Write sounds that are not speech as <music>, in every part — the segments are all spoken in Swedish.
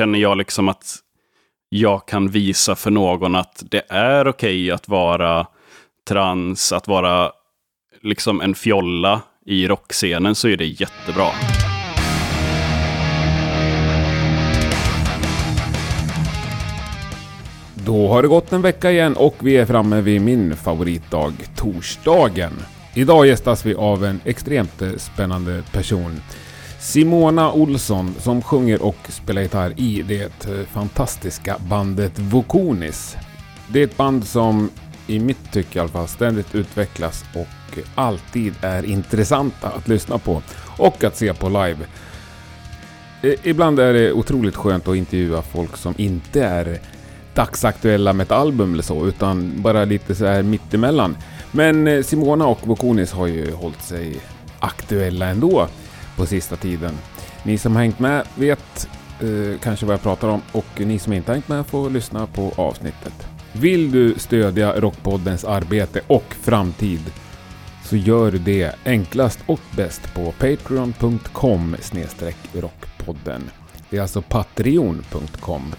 känner jag liksom att jag kan visa för någon att det är okej okay att vara trans, att vara liksom en fjolla i rockscenen så är det jättebra. Då har det gått en vecka igen och vi är framme vid min favoritdag, torsdagen. Idag gästas vi av en extremt spännande person. Simona Olsson som sjunger och spelar gitarr i det eh, fantastiska bandet Vokonis. Det är ett band som i mitt tycke i alla fall ständigt utvecklas och alltid är intressanta att lyssna på och att se på live. Eh, ibland är det otroligt skönt att intervjua folk som inte är dagsaktuella med ett album eller så, utan bara lite så här mittemellan. Men eh, Simona och Vokonis har ju hållit sig aktuella ändå på sista tiden. Ni som har hängt med vet eh, kanske vad jag pratar om och ni som inte har hängt med får lyssna på avsnittet. Vill du stödja Rockpoddens arbete och framtid så gör du det enklast och bäst på patreon.com rockpodden. Det är alltså patreon.com.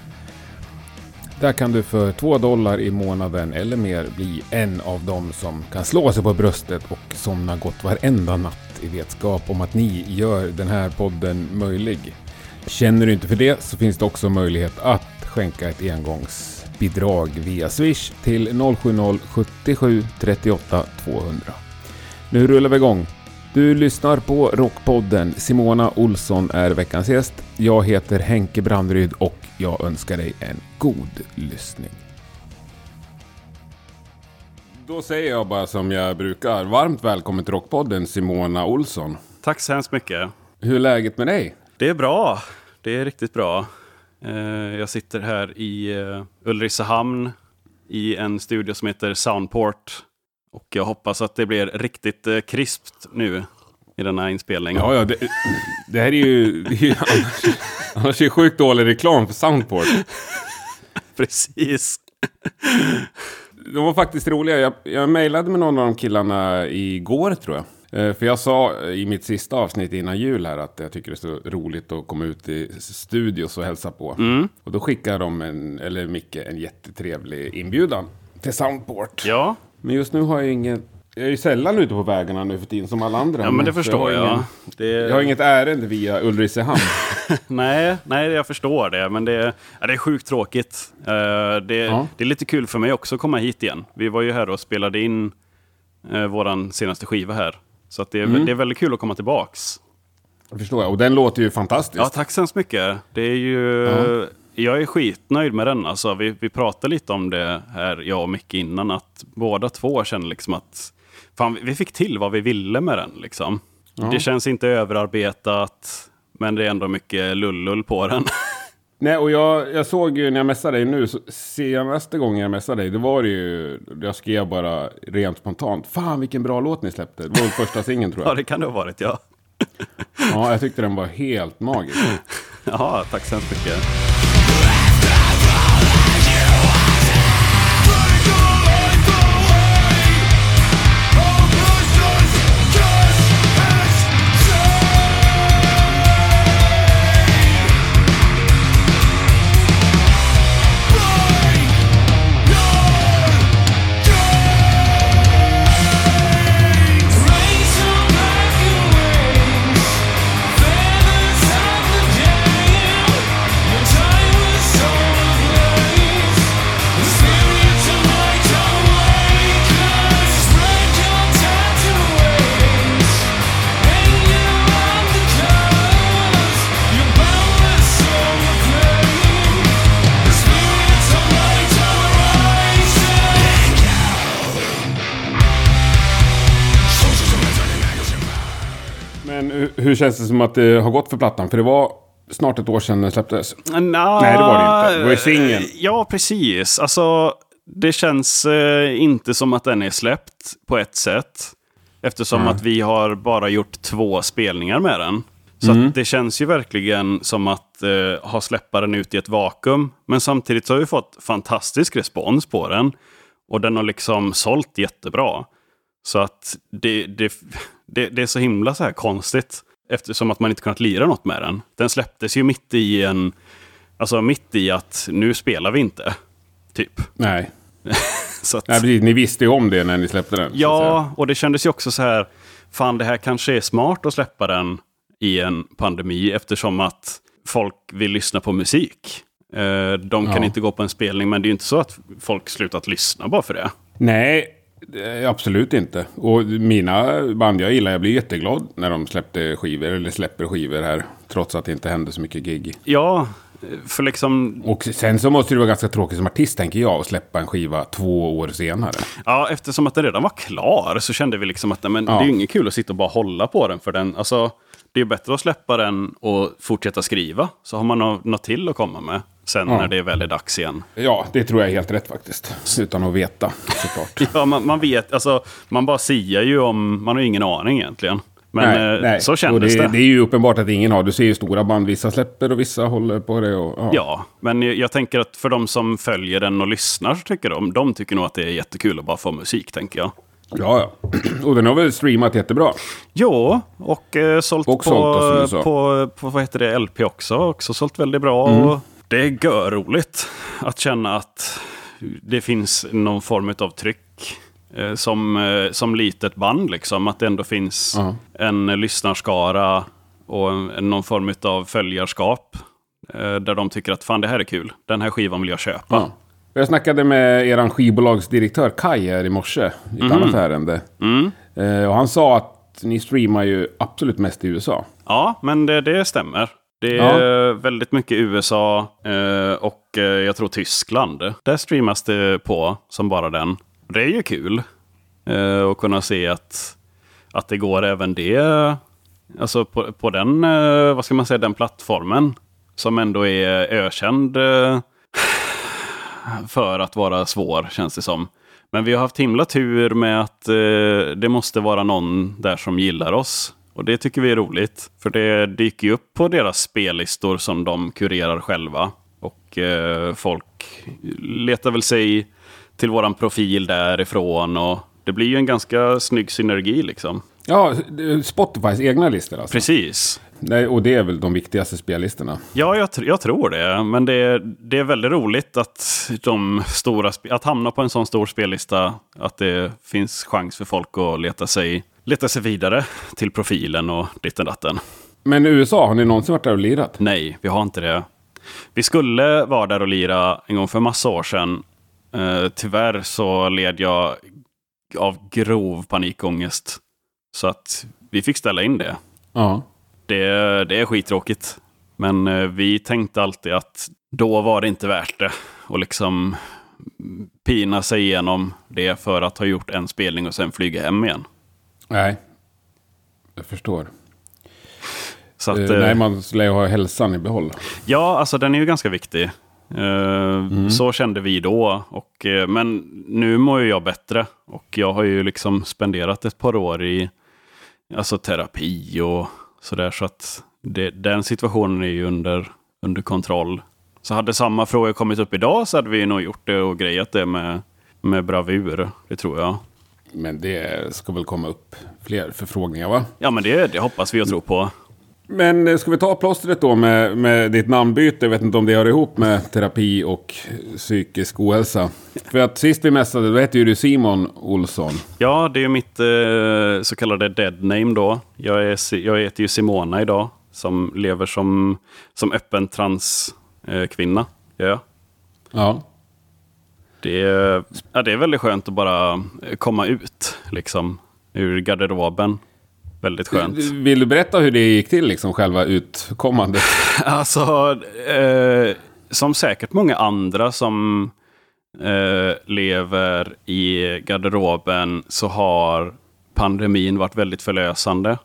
Där kan du för två dollar i månaden eller mer bli en av dem som kan slå sig på bröstet och somna gott varenda natt i vetskap om att ni gör den här podden möjlig. Känner du inte för det så finns det också möjlighet att skänka ett engångsbidrag via Swish till 070-77 38 200. Nu rullar vi igång. Du lyssnar på Rockpodden. Simona Olsson är veckans gäst. Jag heter Henke Brandryd och jag önskar dig en god lyssning. Då säger jag bara som jag brukar. Varmt välkommen till Rockpodden Simona Olsson. Tack så hemskt mycket. Hur är läget med dig? Det är bra. Det är riktigt bra. Eh, jag sitter här i eh, Ulricehamn i en studio som heter Soundport. Och jag hoppas att det blir riktigt eh, krispt nu i denna inspelning. Ja, ja det, det här är ju, det är ju annars, annars är det sjukt dålig reklam för Soundport. <laughs> Precis. De var faktiskt roliga. Jag, jag mejlade med någon av de killarna igår tror jag. Eh, för jag sa i mitt sista avsnitt innan jul här att jag tycker det är så roligt att komma ut i studios och hälsa på. Mm. Och då skickade de, en, eller Micke, en jättetrevlig inbjudan till Soundport. Ja. Men just nu har jag inget jag är ju sällan ute på vägarna nu för tiden som alla andra. Ja, men det förstår jag. Ingen, det... Jag har inget ärende via Ulricehamn. <laughs> nej, nej, jag förstår det. Men det, ja, det är sjukt tråkigt. Uh, det, ja. det, är lite kul för mig också att komma hit igen. Vi var ju här och spelade in uh, vår senaste skiva här. Så att det, är, mm. det är väldigt kul att komma tillbaks. Jag förstår jag. Och den låter ju fantastiskt. Ja, tack så hemskt mycket. Det är ju... Ja. Jag är skitnöjd med den. Alltså, vi, vi pratade lite om det här, jag och Micke, innan. Att båda två känner liksom att fan, vi fick till vad vi ville med den. Liksom. Ja. Det känns inte överarbetat, men det är ändå mycket lullull på den. <laughs> Nej, och jag, jag såg ju när jag messade dig nu, senaste gången jag messade dig, det var det ju, jag skrev bara rent spontant, fan vilken bra låt ni släppte. Det var första singeln tror jag. <laughs> ja, det kan det ha varit, ja. <laughs> ja, jag tyckte den var helt magisk. ja, tack så hemskt mycket. Känns det som att det har gått för plattan? För det var snart ett år sedan den släpptes. Nå, Nej, det var det inte. Det var ju singeln. Ja, precis. Alltså, det känns eh, inte som att den är släppt på ett sätt. Eftersom mm. att vi har bara gjort två spelningar med den. Så mm. det känns ju verkligen som att eh, ha släppa den ut i ett vakuum. Men samtidigt så har vi fått fantastisk respons på den. Och den har liksom sålt jättebra. Så att det, det, <laughs> det, det är så himla så här konstigt. Eftersom att man inte kunnat lira något med den. Den släpptes ju mitt i en Alltså mitt i att nu spelar vi inte. Typ. Nej. <laughs> Så att, Nej. Ni visste ju om det när ni släppte den. ja, och det kändes ju också så här. Fan, det här kanske är smart att släppa den i en pandemi eftersom att folk vill lyssna på musik. Eh, De kan Ja. inte gå på en spelning, men det är ju inte så att folk slutat lyssna bara för det. Nej, Eh, absolut inte. Och mina band jag gillar, jag blir jätteglad när de släppte skivor, eller släpper skivor här. Trots att det inte händer så mycket gig. Ja, för liksom... Och sen så måste det vara ganska tråkigt som artist, tänker jag, att släppa en skiva två år senare. Ja, eftersom att den redan var klar så kände vi liksom att nej, men Ja. det är inget kul att sitta och bara hålla på den. För den alltså, det är bättre att släppa den och fortsätta skriva. Så har man nå- något till att komma med sen Ja. när det väl är dags igen. Ja, det tror jag är helt rätt faktiskt. Utan att veta, såklart. <laughs> Ja, man, man vet, alltså, man bara siar ju om, man har ingen aning egentligen. Men eh, så Och kändes det, det. det är ju uppenbart att ingen har. Du ser ju stora band, vissa släpper och vissa håller på det. Och, ja. Ja, men jag, tänker att för de som följer den och lyssnar så tycker de, de tycker nog att det är jättekul att bara få musik, tänker jag. ja, ja. <clears throat> Och den har väl streamat jättebra. Jo, och eh, sålt, Och på, sålt, du sa. på, på, vad heter det, LP också. Också sålt väldigt bra. Mm. Och det är görroligt att känna att det finns någon form av tryck. Eh, som, eh, som litet band, liksom. Att det ändå finns Ja. en lyssnarskara och en, någon form av följarskap. Eh, där de tycker att fan det här är kul. Den här skivan vill jag köpa. Ja. Jag snackade med er skivbolagsdirektör Kai här i morse. I ett annat ärende. Mm. Och han sa att ni streamar ju absolut mest i USA. Ja, men det, det stämmer. Det Ja. är väldigt mycket USA och jag tror Tyskland. Där streamas det på som bara den. Det är ju kul eh, att kunna se att, att det går även det. Alltså på, på den, eh, vad ska man säga, den plattformen. Som ändå är ökänd eh, för att vara svår, känns det som. Men vi har haft himla tur med att eh, det måste vara någon där som gillar oss. Och det tycker vi är roligt. För det dyker ju upp på deras spellistor som de kurerar själva. Och eh, folk letar väl sig till våran profil därifrån. Och det blir ju en ganska snygg synergi liksom. Ja, Spotifys egna listor alltså. Precis. Nej, och det är väl de viktigaste spellistorna. Ja, jag, tr- jag tror det. Men det är, det är väldigt roligt att, de stora att hamna på en sån stor spellista. Att det finns chans för folk att leta sig, leta sig vidare till profilen och ditten datten. Men i USA, har ni någonsin varit där och lirat? Nej, vi har inte det. Vi skulle vara där och lira en gång för massa år sedan. Eh, tyvärr så led jag av grov panikångest. Så att vi fick ställa in det. Ja. Det, det är skittråkigt. Men eh, vi tänkte alltid att då var det inte värt det. Och liksom pina sig igenom det för att ha gjort en spelning och sen flyga hem igen. Nej. Jag förstår. Så att, Eh, eh, nej, man lär ju ha hälsan i behåll. Ja, alltså den är ju ganska viktig. Eh, Mm. Så kände vi då. Och, eh, men nu mår ju jag bättre. Och jag har ju liksom spenderat ett par år i alltså, terapi och sådär. Så att det, den situationen är ju under, under kontroll. Så hade samma fråga kommit upp idag så hade vi nog gjort det och grejat det med, med bravur. Det tror jag. Men det ska väl komma upp fler förfrågningar va? Ja, men det, det hoppas vi och tror på. Men eh, ska vi ta plåstret då med, med ditt namnbyte? Jag vet inte om det hör ihop med terapi och psykisk ohälsa. För att sist vi mässade, då hette ju du Simon Olsson. Ja, det är mitt eh, så kallade dead name då. Jag, är, jag heter ju Simona idag, som lever som, som öppen transkvinna. Eh. Ja. det, är, ja, det är väldigt skönt att bara komma ut, liksom, ur garderoben. Väldigt skönt. Vill du berätta hur det gick till, liksom själva utkommandet? <laughs> Alltså, eh, som säkert många andra som eh, lever i garderoben så har pandemin varit väldigt förlösande.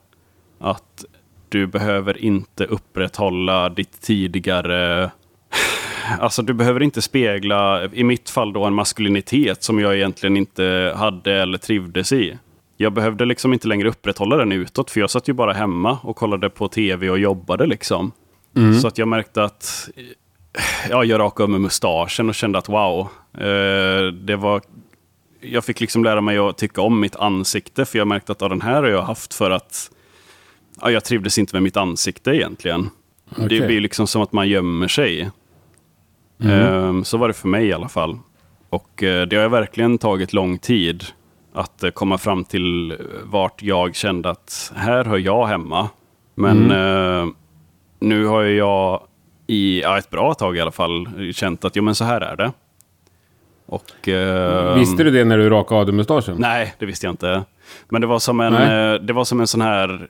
Att du behöver inte upprätthålla ditt tidigare... <laughs> Alltså du behöver inte spegla, i mitt fall då, en maskulinitet som jag egentligen inte hade eller trivdes i. Jag behövde liksom inte längre upprätthålla den utåt, för jag satt ju bara hemma och kollade på tv och jobbade liksom. Så att jag märkte att ja, jag rakade av med mustaschen och kände att wow, eh, det var... Jag fick liksom lära mig att tycka om mitt ansikte, för jag märkte att ja, den här har jag haft för att ja, jag trivdes inte med mitt ansikte egentligen. Det Okej. blir liksom som att man gömmer sig. Mm. Så var det för mig i alla fall. Och eh, det har verkligen tagit lång tid att eh, komma fram till vart jag kände att här hör jag hemma. Men mm. nu har jag i ja, ett bra tag i alla fall känt att jo, men så här är det. Och, eh, visste du det när du rakade av dig mustaschen? Nej, det visste jag inte. Men det var som en, eh, det var som en sån här,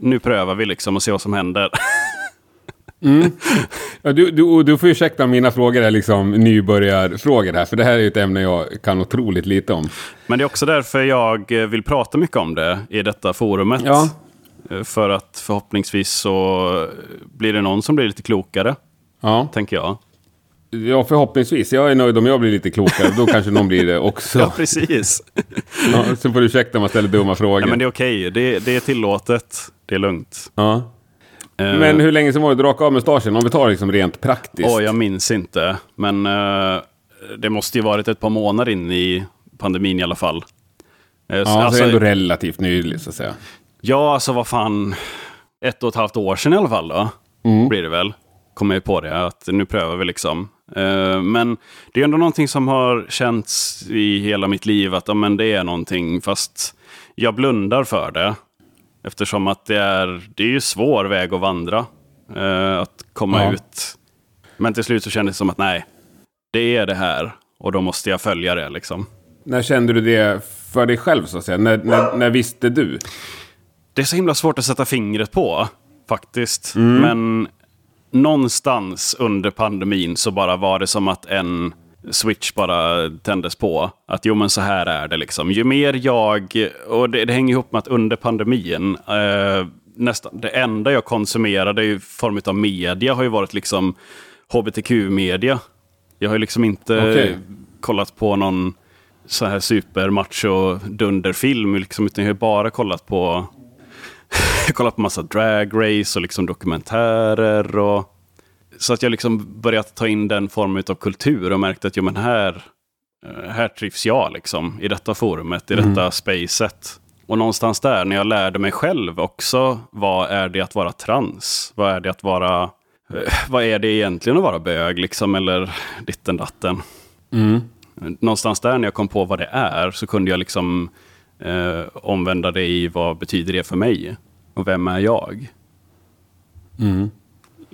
nu prövar vi liksom och ser vad som händer. <laughs> Mm. <laughs> Ja, du, du, du får ursäkta mina frågor är liksom nybörjarfrågor här, för det här är ett ämne jag kan otroligt lite om. Men det är också därför jag vill prata mycket om det i detta forumet. Ja. För att förhoppningsvis så blir det någon som blir lite klokare. Ja. Tänker jag. Ja, förhoppningsvis. Jag är nöjd om jag blir lite klokare. Då kanske någon blir det också. <laughs> Ja, precis. Ja, så får du ursäkta om jag ställer dumma frågor. Ja, men det är okej. Det, det är tillåtet. Det är lugnt. Ja. Uh, men hur länge sedan var det du rakade av mustaschen? Om vi tar liksom rent praktiskt. Åh, jag minns inte. Men uh, det måste ju varit ett par månader in i pandemin i alla fall. Uh, ja, så alltså, det är ändå relativt nyligt så att säga. Ja, alltså vad fan. Ett och ett halvt år sedan i alla fall då. Mm. Blir det väl. Kommer jag på det. Att nu prövar vi liksom. Uh, men det är ändå någonting som har känts i hela mitt liv. Att ja, men det är någonting. Fast jag blundar för det. Eftersom att det är, det är ju svår väg att vandra. Uh, att komma ja. ut. Men till slut så kändes det som att nej. Det är det här. Och då måste jag följa det liksom. När kände du det för dig själv så att säga? När, när, när visste du? Det är så himla svårt att sätta fingret på, faktiskt. Mm. Men någonstans under pandemin så bara var det som att en switch bara tändes på. Att jo men så här är det liksom. Ju mer jag, och det, det hänger ihop med att under pandemin, eh, nästan det enda jag konsumerade i form av media har ju varit liksom hbtq-media. Jag har ju liksom inte okay. kollat på någon så här supermacho dunderfilm, liksom, utan jag har bara kollat på <laughs> kollat på massa drag race och liksom dokumentärer. Och, så att jag liksom börjat ta in den formen av kultur och märkt att jo, men här, eh, här trivs jag liksom, i detta forumet, i mm. detta spacet. Och någonstans där, när jag lärde mig själv också, vad är det att vara trans? Vad är det att vara... Eh, vad är det egentligen att vara bög, liksom, eller ditten datten? Mm. Någonstans där, när jag kom på vad det är, så kunde jag liksom eh, omvända det i vad betyder det för mig? Och vem är jag? Mm.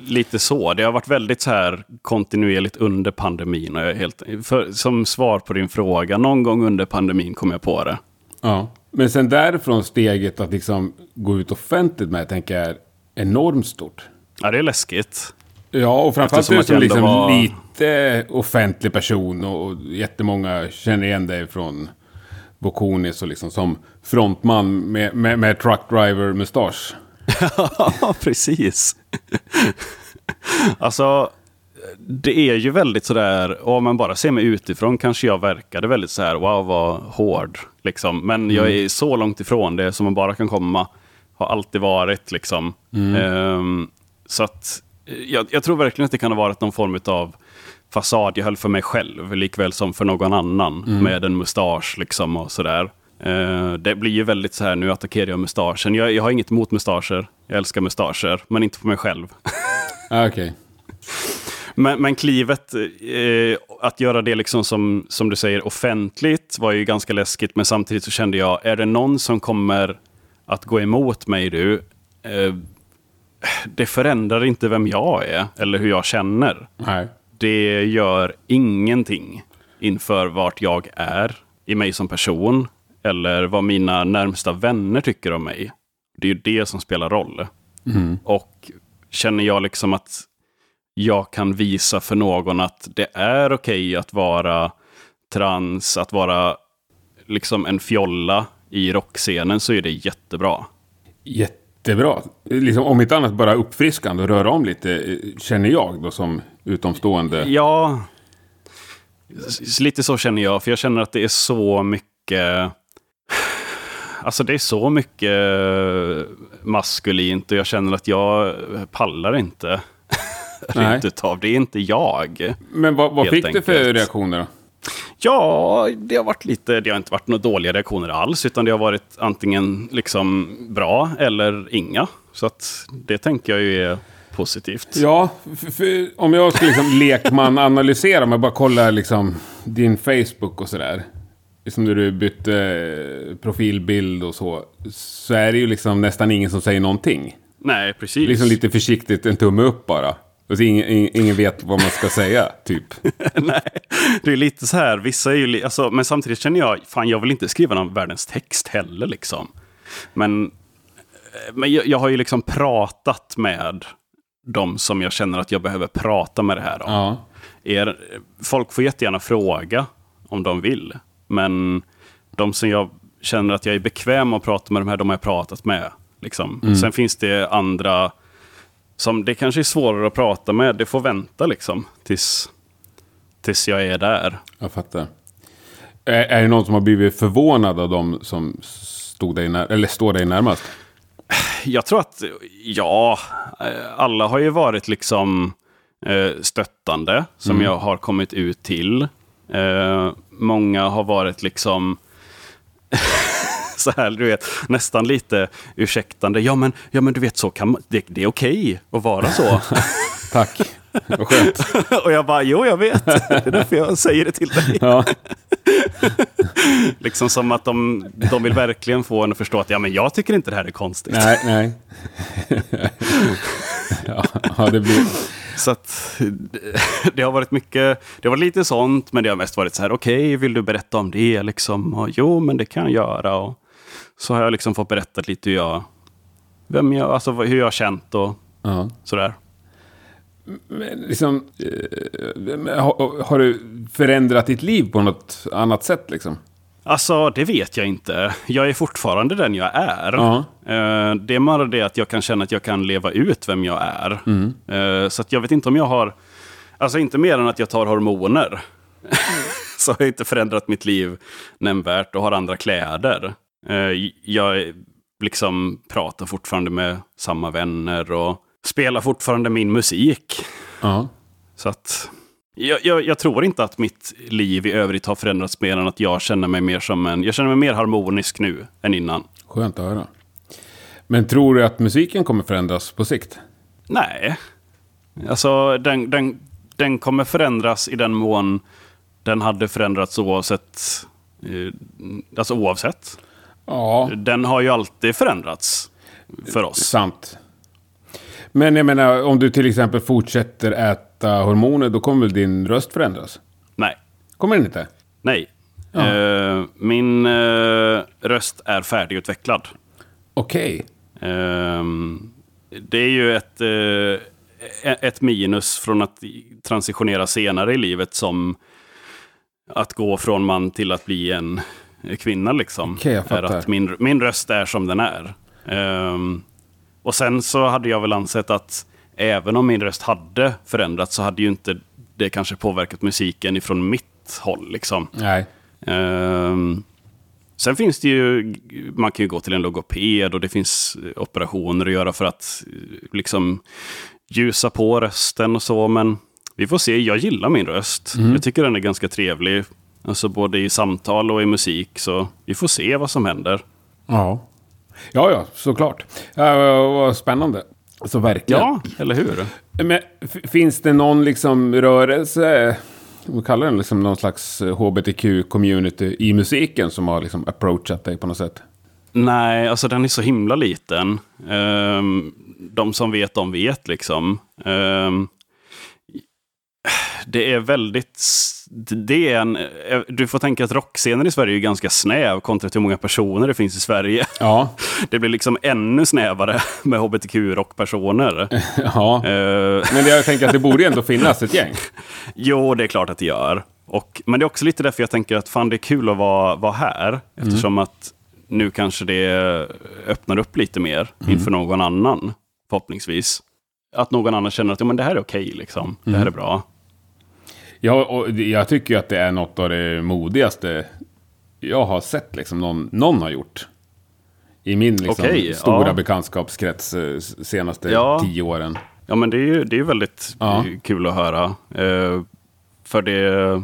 Lite så. Det har varit väldigt så här kontinuerligt under pandemin. Och jag helt, för, som svar på din fråga, någon gång under pandemin kom jag på det. Ja, men sen därifrån steget att liksom gå ut offentligt med, tänker jag, är enormt stort. Ja, det är läskigt. Ja, och framförallt du som liksom var... lite offentlig person och jättemånga känner igen dig från Bokonis och liksom som frontman med, med, med truckdriver-mustasch. <laughs> Ja, precis. alltså, det är ju väldigt sådär, om man bara ser mig utifrån kanske jag verkade väldigt så här, wow vad hård. Liksom. Men mm. jag är så långt ifrån det som man bara kan komma. Har alltid varit liksom. Mm. Um, så att jag, jag, tror verkligen att det kan ha varit någon form av fasad jag höll för mig själv, likväl som för någon annan. Mm. Med en mustasch liksom och sådär. Uh, det blir ju väldigt så här, nu attackerar jag mustaschen. Jag, jag har inget emot mustascher. Jag älskar mustascher, men inte på mig själv. <laughs> ah, okay. men, men klivet, eh, att göra det liksom som, som du säger offentligt var ju ganska läskigt. Men samtidigt så kände jag, är det någon som kommer att gå emot mig nu? Eh, det förändrar inte vem jag är eller hur jag känner. Nej det gör ingenting inför vart jag är i mig som person. Eller vad mina närmsta vänner tycker om mig. Det är ju det som spelar roll. Mm. Och känner jag liksom att jag kan visa för någon att det är okej okay att vara trans, att vara liksom en fjolla i rockscenen så är det jättebra. Jättebra. Liksom, om inte annat bara uppfriskande och röra om lite, känner jag då som utomstående? Ja, lite så känner jag. För jag känner att det är så mycket... Alltså det är så mycket maskulint och jag känner att jag pallar inte. <laughs> Rent utav. Det är inte jag. Men vad, vad fick enkelt. du för reaktioner då? Ja, det har varit lite, det har inte varit några dåliga reaktioner alls, utan det har varit antingen liksom bra eller inga. Så att det tänker jag ju är positivt. Ja, för, för, om jag skulle liksom lekman analysera, om jag bara kollar liksom din Facebook och sådär. Liksom när du bytte eh, profilbild och så. Så är det ju liksom nästan ingen som säger någonting. Nej, precis. Liksom lite försiktigt, en tumme upp bara. Och så ingen, ingen vet vad man ska säga, <laughs> typ. Nej, det är lite så här, vissa är ju, alltså, men samtidigt känner jag, fan jag vill inte skriva någon världens text heller liksom. Men, eh, men jag, jag har ju liksom pratat med de som jag känner att jag behöver prata med det här om. Ja. Er, folk får jättegärna fråga om de vill. Men de som jag känner att jag är bekväm att prata med, de här de har jag pratat med. Liksom. Sen finns det andra som det kanske är svårare att prata med. Det får vänta liksom tills, tills jag är där. Jag fattar. Är, är det någon som har blivit förvånad av de som stod dig när, eller står dig närmast? Jag tror att, ja, eh, alla har ju varit liksom eh, stöttande som jag har kommit ut till. Många har varit liksom <laughs> så här, du vet, nästan lite ursäktande. Ja, men, ja, men du vet, så kan man, det, det är okej att vara så. <laughs> Tack. Vad skönt. <laughs> och jag bara, jo, jag vet. Det är därför jag säger det till dig. Ja. Liksom som att de, de vill verkligen få en att förstå att ja, men jag tycker inte det här är konstigt. Nej, nej. ja, ja, det blir... Så att <laughs> det har varit mycket, det har varit lite sånt, men det har mest varit så här, okej, vill du berätta om det liksom? Och, jo, men det kan jag göra. Och så har jag liksom fått berätta lite hur jag, vem jag, alltså hur jag har känt och Ja. sådär. Men liksom, eh, har, har du förändrat ditt liv på något annat sätt liksom? Alltså, det vet jag inte. Jag är fortfarande den jag är. Ja. Eh, Det är bara det att jag kan känna att jag kan leva ut vem jag är. Eh, Så jag vet inte om jag har... Alltså inte mer än att jag tar hormoner. <laughs> så har jag inte förändrat mitt liv nämnvärt och har andra kläder. Eh, Jag liksom pratar fortfarande med samma vänner och spelar fortfarande min musik. Ja. Så att jag, jag, jag tror inte att mitt liv i övrigt har förändrats mer än att jag känner mig mer som en... Jag känner mig mer harmonisk nu än innan. Skönt att höra. Men tror du att musiken kommer förändras på sikt? Nej. Alltså den, den, den kommer förändras i den mån den hade förändrats oavsett. eh, Alltså oavsett. Ja, Den har ju alltid förändrats för oss. sant. Men jag menar, om du till exempel fortsätter äta hormoner, då kommer väl din röst förändras? Nej. Kommer den inte? Nej. Ja. Eh, min eh, röst är färdigutvecklad. Okej. Ehm, det är ju ett, eh, ett minus från att transitionera senare i livet som att gå från man till att bli en kvinna. Liksom. Okej, jag är fattar. att min, min röst är som den är. Ehm, och sen så hade jag väl ansett att även om min röst hade förändrats så hade ju inte det kanske påverkat musiken ifrån mitt håll. Liksom. Nej. Ehm, sen finns det ju, man kan ju gå till en logoped och det finns operationer att göra för att eh, liksom ljusa på rösten och så. Men vi får se, jag gillar min röst. Jag tycker den är ganska trevlig. Alltså både i samtal och i musik. Så vi får se vad som händer. Ja. Ja, ja, såklart. Ja, vad spännande. Så verkligen. Ja, eller hur? Men finns det någon liksom rörelse, vad kallar den, liksom någon slags hbtq-community i musiken som har liksom approachat dig på något sätt? Nej, alltså den är så himla liten. Ehm, de som vet, de vet liksom. Ehm, det är väldigt... Det är en, eh, du får tänka att rockscenen i Sverige är ganska snäv kontra till hur många personer det finns i Sverige. Ja. <laughs> Det blir liksom ännu snävare med hbtq-rockpersoner. <laughs> ja. Ehm, Men jag tänker att det borde ändå finnas ett gäng. <laughs> Jo, det är klart att det gör. Och, men det är också lite därför jag tänker att fan, det är kul att vara, vara här. Eftersom att nu kanske det öppnar upp lite mer inför någon annan, förhoppningsvis. Att någon annan känner att ja, men det här är okej, liksom. det här är bra. Ja, jag tycker att det är något av det modigaste jag har sett liksom någon, någon har gjort. I min liksom, Okej, stora ja. bekantskapskrets eh, senaste Ja. tio åren. Ja, men det är ju det är väldigt Ja. eh, kul att höra. Eh, för det...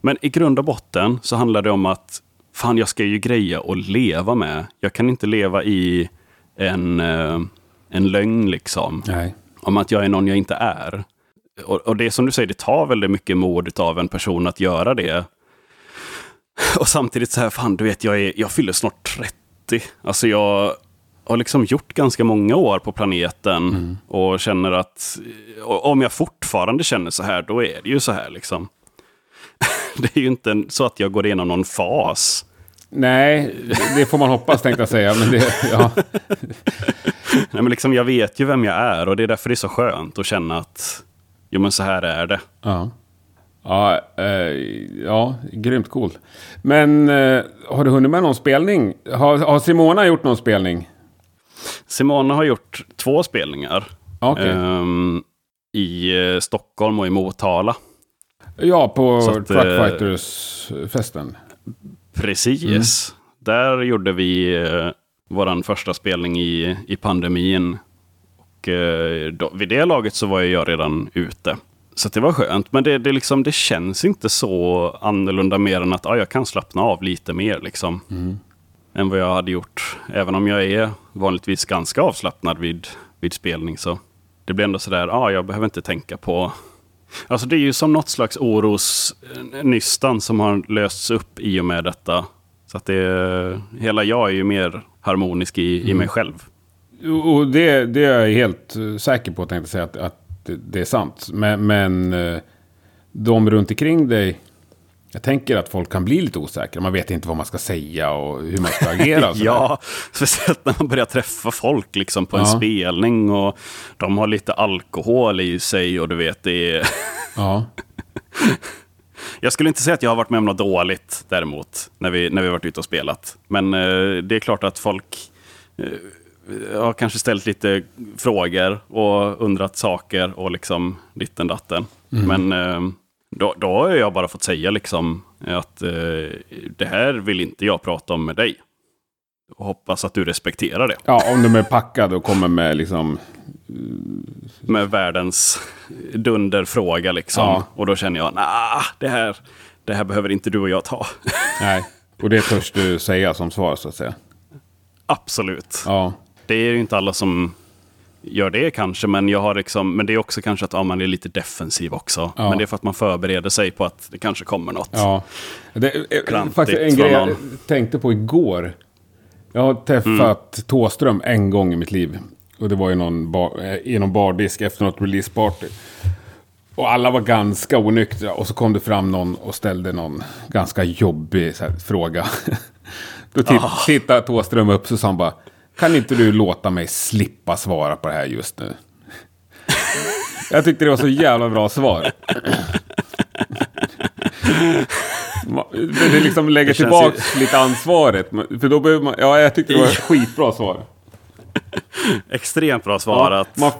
Men i grund och botten så handlar det om att fan, jag ska ju greja och leva med. Jag kan inte leva i en, eh, en lögn liksom. Nej. om att jag är någon jag inte är. Och, och det som du säger, det tar väldigt mycket mod av en person att göra det. Och samtidigt så här, fan du vet, jag, är, jag fyller snart 30. Alltså jag har liksom gjort ganska många år på planeten mm. och känner att om jag fortfarande känner så här, då är det ju så här liksom. <laughs> Det är ju inte så att jag går igenom någon fas. Nej, det får man hoppas tänkte jag säga. Men det, ja. <laughs> Nej, men liksom, jag vet ju vem jag är och det är därför det är så skönt att känna att jo, men så här är det. Ja, ja, eh, ja grymt cool. Men eh, har du hunnit med någon spelning? Har, har Simona gjort någon spelning? Simona har gjort två spelningar. Okay. Eh, I Stockholm och i Motala. Ja, på Truckfighters-festen. Precis. Mm. Där gjorde vi eh, vår första spelning i, i pandemin. Och eh, då, vid det laget så var jag redan ute. Så det var skönt. Men det, det, liksom, det känns inte så annorlunda mer än att ah, jag kan slappna av lite mer. Liksom, mm. Än vad jag hade gjort. Även om jag är vanligtvis ganska avslappnad vid, vid spelning. Så det blir ändå sådär, ah, jag behöver inte tänka på Alltså det är ju som något slags orosnystan som har lösts upp i och med detta. Så att det, hela jag är ju mer harmonisk i, mm. i mig själv. Och det, det är jag helt säker på, tänkte säga, att, att det är sant. Men, men eh, de runt omkring dig, jag tänker att folk kan bli lite osäkra. Man vet inte vad man ska säga och hur man ska agera. <laughs> ja, speciellt när man börjar träffa folk liksom på ja. en spelning och de har lite alkohol i sig och du vet, det är... ja. <laughs> Jag skulle inte säga att jag har varit med om något dåligt däremot, när vi, när vi varit ute och spelat. Men eh, det är klart att folk eh, har kanske ställt lite frågor och undrat saker och liksom ditten datten. Mm. Men eh, då, då har jag bara fått säga liksom att eh, det här vill inte jag prata om med dig. Och hoppas att du respekterar det. Ja, om de är packade och kommer med liksom... Med världens dunderfråga liksom. Ja. Och då känner jag, nah, det här, det här behöver inte du och jag ta. Nej, och det törs du säga som svar så att säga. Absolut. Ja. Det är ju inte alla som gör det kanske, men, jag har liksom, men det är också kanske att ja, man är lite defensiv också. Ja. Men det är för att man förbereder sig på att det kanske kommer något. Ja. Det är faktiskt en grej jag tänkte på igår. Jag har träffat mm. Tåström en gång i mitt liv. Och det var i någon, bar, eh, i någon bardisk efter något releaseparty. Och alla var ganska onyktra. Och så kom det fram någon och ställde någon ganska jobbig här, fråga. <laughs> Då oh. tittade Tåström upp så sa han bara kan inte du låta mig slippa svara på det här just nu? Jag tyckte det var så jävla bra svar. Det liksom lägger tillbaka ju... lite ansvaret. För då behöver man, ja, jag tyckte det var skitbra svar. Extremt bra svarat. Ja, man,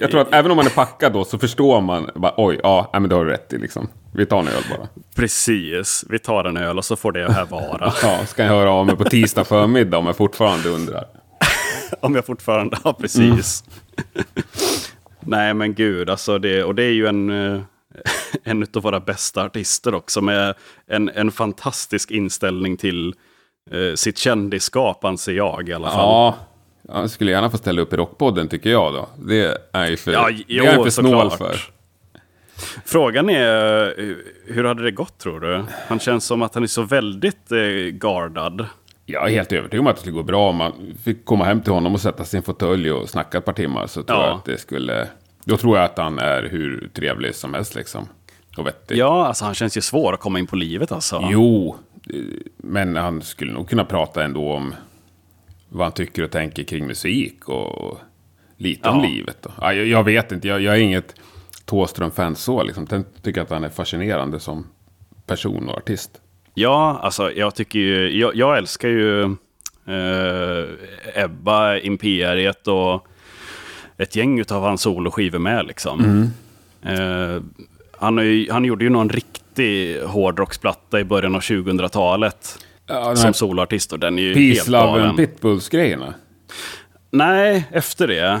jag tror att även om man är packad då så förstår man. Bara, Oj, ja, men det har du rätt i liksom. Vi tar en öl bara. Precis, vi tar en öl och så får det här vara. ja, ska jag höra av mig på tisdag förmiddag om jag fortfarande undrar. <laughs> Om jag fortfarande... Ja, precis. Mm. Nej, men gud, alltså det, och det är ju en, eh, <laughs> en av våra bästa artister också med en, en fantastisk inställning till eh, sitt kändisskap, anser jag i alla fall. Ja, han skulle gärna få ställa upp i Rockpodden tycker jag då. Det är ju för, ja, jo, det är för snål för. Frågan är, eh, hur hade det gått tror du? Han känns som att han är så väldigt eh, gardad. Jag är helt övertygad om att det skulle gå bra om man fick komma hem till honom och sätta en fåtölj och snacka ett par timmar. Så tror ja. jag att det skulle... Då tror jag att han är hur trevlig som helst liksom. Och vettig. Ja, alltså han känns ju svår att komma in på livet alltså. Jo, men han skulle nog kunna prata ändå om vad han tycker och tänker kring musik och lite ja. om livet. Då. Ja, jag, jag, vet inte, jag, jag är inget Tåström-fan så. Liksom. Jag tycker att han är fascinerande som person och artist. Ja, alltså jag tycker ju, jag, jag älskar ju eh, Ebba, Imperiet och ett gäng av hans soloskivor med liksom. Mm. Eh, han, ju, han gjorde ju någon riktig hårdrocksplatta i början av 2000-talet. Ja, som soloartist och den är ju Peace, helt Love and Pitbulls-grejerna? Nej, efter det.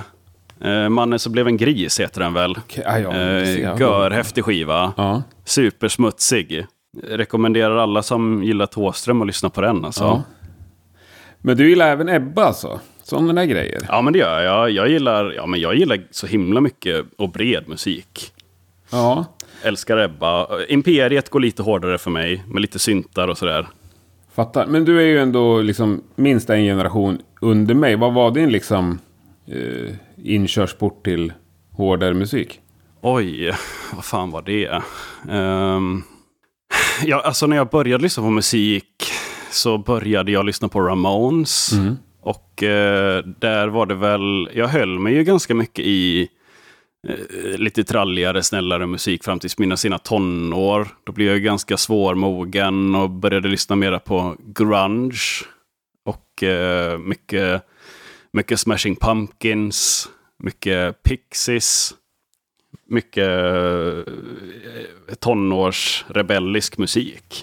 Eh, Mannen som blev en gris heter den väl. Okay, ja, eh, görhäftig skiva. Ja. Supersmutsig. Rekommenderar alla som gillar Tåström att lyssna på den. Alltså. Ja. Men du gillar även Ebba alltså? Sådana där grejer. Ja, men det gör jag. Jag gillar, ja, men jag gillar så himla mycket och bred musik. Ja. Älskar Ebba. Imperiet går lite hårdare för mig, med lite syntar och sådär. Fattar. Men du är ju ändå liksom minst en generation under mig. Vad var din liksom eh, inkörsport till hårdare musik? Oj, <laughs> vad fan var det? Um, ja, alltså när jag började lyssna på musik så började jag lyssna på Ramones. Mm. Och eh, där var det väl, jag höll mig ju ganska mycket i eh, lite tralligare, snällare musik fram till mina sina tonår. Då blev jag ganska svårmogen och började lyssna mera på grunge. Och eh, mycket, mycket Smashing Pumpkins, mycket Pixies. Mycket eh, tonårsrebellisk musik.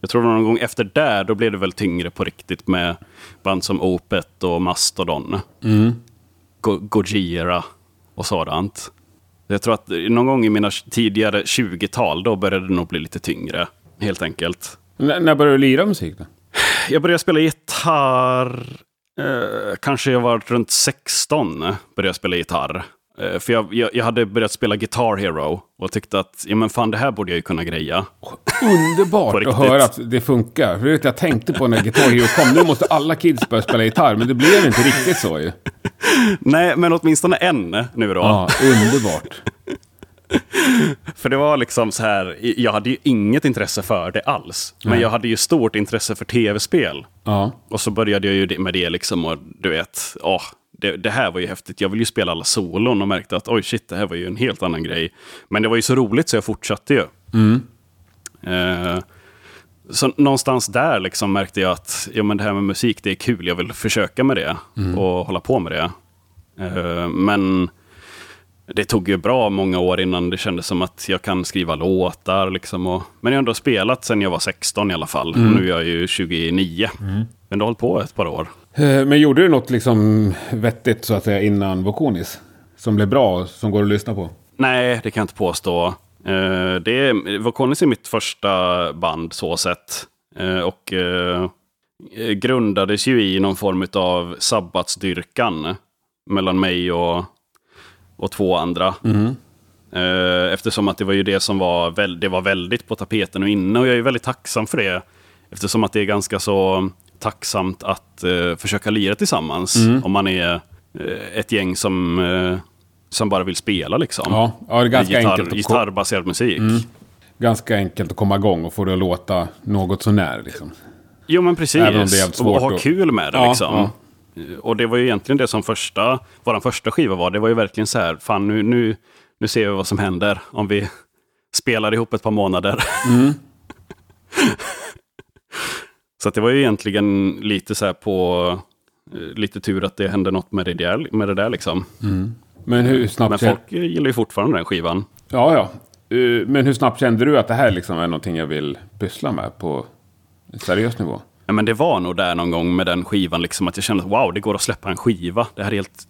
Jag tror någon gång efter där, då blev det väl tyngre på riktigt med band som Opet och Mastodon. Go Gojira och sådant. Jag tror att någon gång i mina tidigare 20-tal, då började det nog bli lite tyngre. Helt enkelt. N när började du lira musik då? Jag började spela gitarr, eh, kanske jag var runt 16, började jag spela gitarr. Eh, för jag, jag, jag hade börjat spela Guitar Hero och tyckte att ja, men fan, det här borde jag ju kunna greja. Underbart att höra att det funkar. För vet, jag tänkte på när Guitar Hero kom, nu måste alla kids börja spela gitarr. Men det blev inte riktigt så ju. Nej, men åtminstone en nu då. Ja, underbart. För det var liksom så här, jag hade ju inget intresse för det alls. Men Nej. jag hade ju stort intresse för tv-spel. Ja. Och så började jag ju det- med det liksom och du vet, åh, det, det här var ju häftigt. Jag ville ju spela alla solon och märkte att oj shit, det här var ju en helt annan grej. Men det var ju så roligt så jag fortsatte ju. Eh, så någonstans där liksom märkte jag att ja, men det här med musik, det är kul. Jag vill försöka med det och hålla på med det. Eh, men det tog ju bra många år innan det kändes som att jag kan skriva låtar. Liksom och, men jag har ändå spelat sedan jag var 16 i alla fall. Och nu är jag ju 29. Men det har hållit på ett par år. Eh, Men gjorde du något liksom vettigt så att säga innan Vokonis? Som blev bra, som går att lyssna på? Nej, det kan jag inte påstå. Eh, det är, Vokonis är mitt första band så sett. Eh, och grundades ju i någon form av sabbatsdyrkan mellan mig och, och två andra. Eh, eftersom att det var ju det som var, väl, det var väldigt på tapeten och inne. Och jag är väldigt tacksam för det. Eftersom att det är ganska så tacksamt att eh, försöka lira tillsammans. Om man är eh, ett gäng som, eh, som bara vill spela liksom. Ja, ja det är ganska Gitarr, enkelt, att gitarrbaserad musik. ganska enkelt att komma igång och få det att låta något sånär. Liksom. Jo men precis. Även om det är jävligt och, svårt ha kul med det Ja, liksom. Och det var ju egentligen det som första, vår första skiva var. Det var ju verkligen så här, fan nu, nu, nu ser vi vad som händer om vi spelar ihop ett par månader. Mm. <laughs> så det var ju egentligen lite så här på, eh, lite tur att det hände något med det där, med det där liksom. Men hur snabbt... Men folk gillar ju fortfarande den skivan. Ja, ja. Eh, Men hur snabbt kände du att det här liksom är någonting jag vill pyssla med på seriös nivå? Ja, men det var nog där någon gång med den skivan, liksom, att jag kände att wow, det går att släppa en skiva. Det här är helt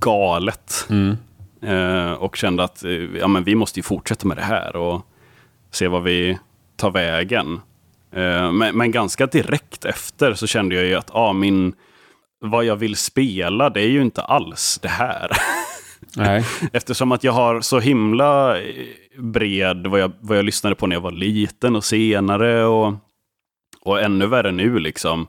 galet. Eh, och kände att eh, ja, men vi måste ju fortsätta med det här och se vad vi tar vägen. Eh, men, men ganska direkt efter så kände jag ju att ah, min, vad jag vill spela, det är ju inte alls det här. <laughs> Nej. Eftersom att jag har så himla eh, bred vad jag, vad jag lyssnade på när jag var liten och senare och, och ännu värre nu liksom.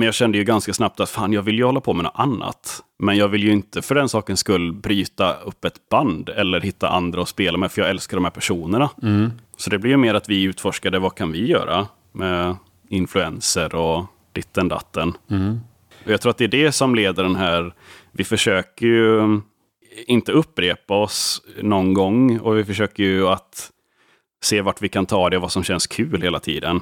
Men jag kände ju ganska snabbt att fan, jag vill ju hålla på med något annat. Men jag vill ju inte för den sakens skull bryta upp ett band eller hitta andra att spela med, för jag älskar de här personerna. Så det blir ju mer att vi utforskade vad kan vi göra med influenser och ditten datten. Och jag tror att det är det som leder den här, vi försöker ju inte upprepa oss någon gång och vi försöker ju att se vart vi kan ta det och vad som känns kul hela tiden.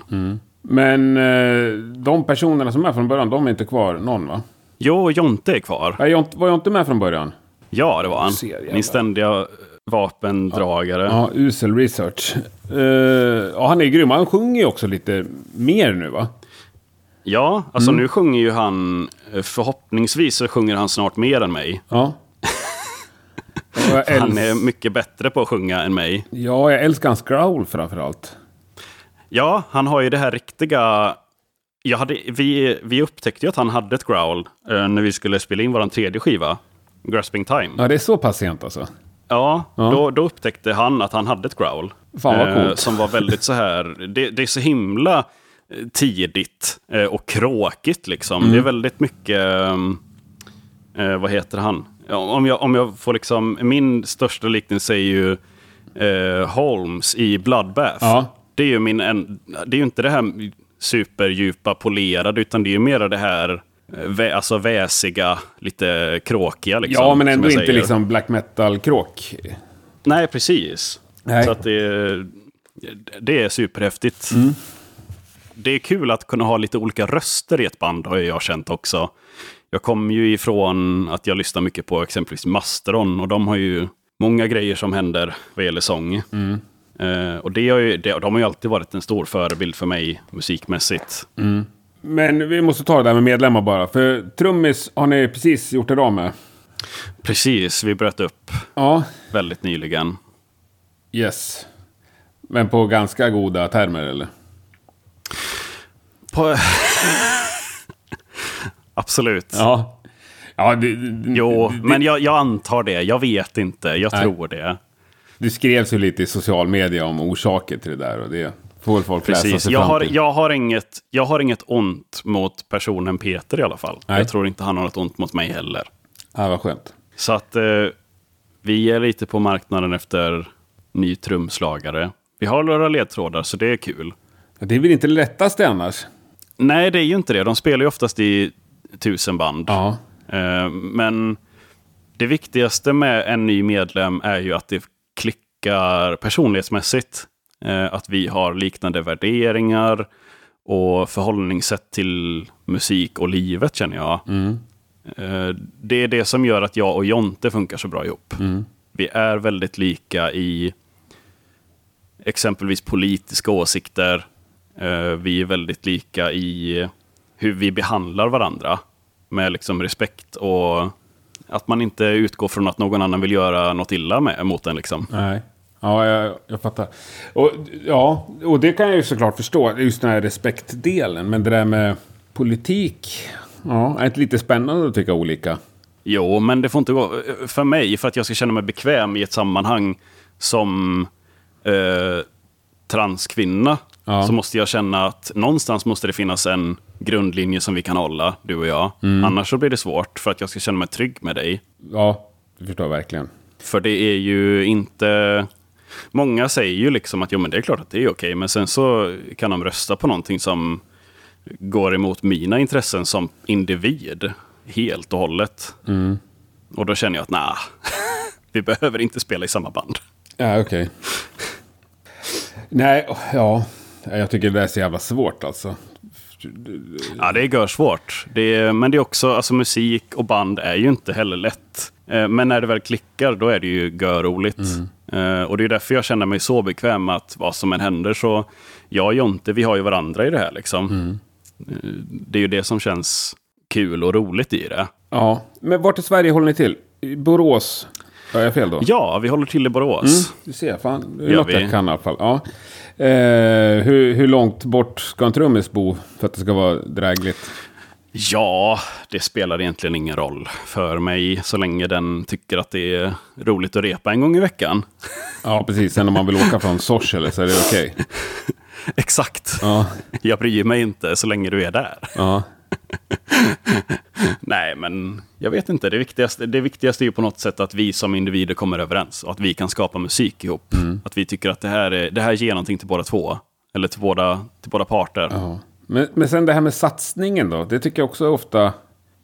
Men eh, de personerna som är från början, de är inte kvar någon va? Jo, Jonte är kvar. Nej, jag var jag inte med från början? Ja, det var han. Ser. Min ständiga vapendragare. Ja, usel research. Eh, ja, han är grym. Han sjunger ju också lite mer nu va? Ja, alltså nu sjunger ju han, eh, förhoppningsvis så sjunger han snart mer än mig. Ja. <laughs> Han är mycket bättre på att sjunga än mig. Ja, jag älskar hans growl framförallt. Ja, han har ju det här riktiga jag hade, vi, vi upptäckte ju att han hade ett growl eh, när vi skulle spela in vår tredje skiva, Grasping Time. Ja, det är så pass sent alltså? Ja, Ja. Då, då upptäckte han att han hade ett growl. Fan vad eh, coolt. som var väldigt så här, det, det är så himla eh, tidigt eh, och kråkigt liksom. Mm. Det är väldigt mycket, eh, vad heter han? Om, jag, om jag får liksom, min största liknelse är ju eh, Holmes i Bloodbath. Ja. Det är ju min, en, det är ju inte det här superdjupa polerade, utan det är ju mera det här eh, vä, alltså väsiga, lite kråkiga. Liksom, ja, men ändå inte säger. liksom black metal-kråk. Nej, precis. Nej. Så att det, det är superhäftigt. Mm. Det är kul att kunna ha lite olika röster i ett band, har jag känt också. Jag kommer ju ifrån att jag lyssnar mycket på exempelvis Mastodon och de har ju många grejer som händer vad gäller sång. Mm. Eh, och det har ju, det, de har ju alltid varit en stor förebild för mig musikmässigt. Men vi måste ta det där med medlemmar bara. För trummis har ni precis gjort det av med. Precis, vi bröt upp Ja, väldigt nyligen. yes. Men på ganska goda termer eller? På... <laughs> Absolut. Ja. Ja, det, det, Jo, det, men jag, jag antar det. Jag vet inte. Jag Nej. tror det. Det skrevs ju lite i social media om orsaker till det där. Och det får väl folk läsa Precis. sig Jag fram har, till. jag, har inget, jag har inget ont mot personen Peter i alla fall. Nej. Jag tror inte han har något ont mot mig heller. Ja, vad skönt. Så att eh, vi är lite på marknaden efter ny trumslagare. Vi har några ledtrådar, så det är kul. Det är väl inte det lättaste annars? Nej, det är ju inte det. De spelar ju oftast i tusen band. Ja. Eh, men det viktigaste med en ny medlem är ju att det klickar personlighetsmässigt. Eh, att vi har liknande värderingar och förhållningssätt till musik och livet känner jag. Eh, det är det som gör att jag och Jonte funkar så bra ihop. Vi är väldigt lika i exempelvis politiska åsikter. Eh, vi är väldigt lika i hur vi behandlar varandra med liksom respekt och att man inte utgår från att någon annan vill göra något illa med, mot en. Liksom. Nej. Ja, jag, jag fattar. Och, ja, och det kan jag ju såklart förstå. Just den här respektdelen. Men det där med politik. Ja, är inte lite spännande att tycka olika? Jo, men det får inte gå... För mig, för att jag ska känna mig bekväm i ett sammanhang som eh, transkvinna, Ja. så måste jag känna att någonstans måste det finnas en grundlinje som vi kan hålla, du och jag. Annars så blir det svårt för att jag ska känna mig trygg med dig. Ja, det förstår jag verkligen. För det är ju inte... Många säger ju liksom att jo, men det är klart att det är okej, men sen så kan de rösta på någonting som går emot mina intressen som individ helt och hållet. Och då känner jag att nej, <laughs> vi behöver inte spela i samma band. Ja, okej. <laughs> Nej, ja. Jag tycker det är så jävla svårt alltså. Ja, det är görsvårt. Det är, men det är också, alltså musik och band är ju inte heller lätt. Eh, Men när det väl klickar, då är det ju görroligt. Eh, Och det är därför jag känner mig så bekväm med att vad som än händer så, jag och Jonte, vi har ju varandra i det här liksom. Eh, Det är ju det som känns kul och roligt i det. Ja, men vart i Sverige håller ni till? Borås? Har jag fel då? Ja, vi håller till i Borås. Du ser, fan. Det är Gör något vi. jag kan i alla fall. Ja. Eh, hur, hur långt bort ska en trummis bo för att det ska vara drägligt? Ja, det spelar egentligen ingen roll för mig så länge den tycker att det är roligt att repa en gång i veckan. Ja, precis. Sen om man vill åka från Sorsele så är det okej. <laughs> Exakt. Ja, Jag bryr mig inte så länge du är där. ja. <laughs> Nej, men jag vet inte. Det viktigaste, det viktigaste är ju på något sätt att vi som individer kommer överens och att vi kan skapa musik ihop. Att vi tycker att det här, är, det här ger någonting till båda två. Eller till båda, till båda parter. ja. Men, men sen det här med satsningen då. Det tycker jag också ofta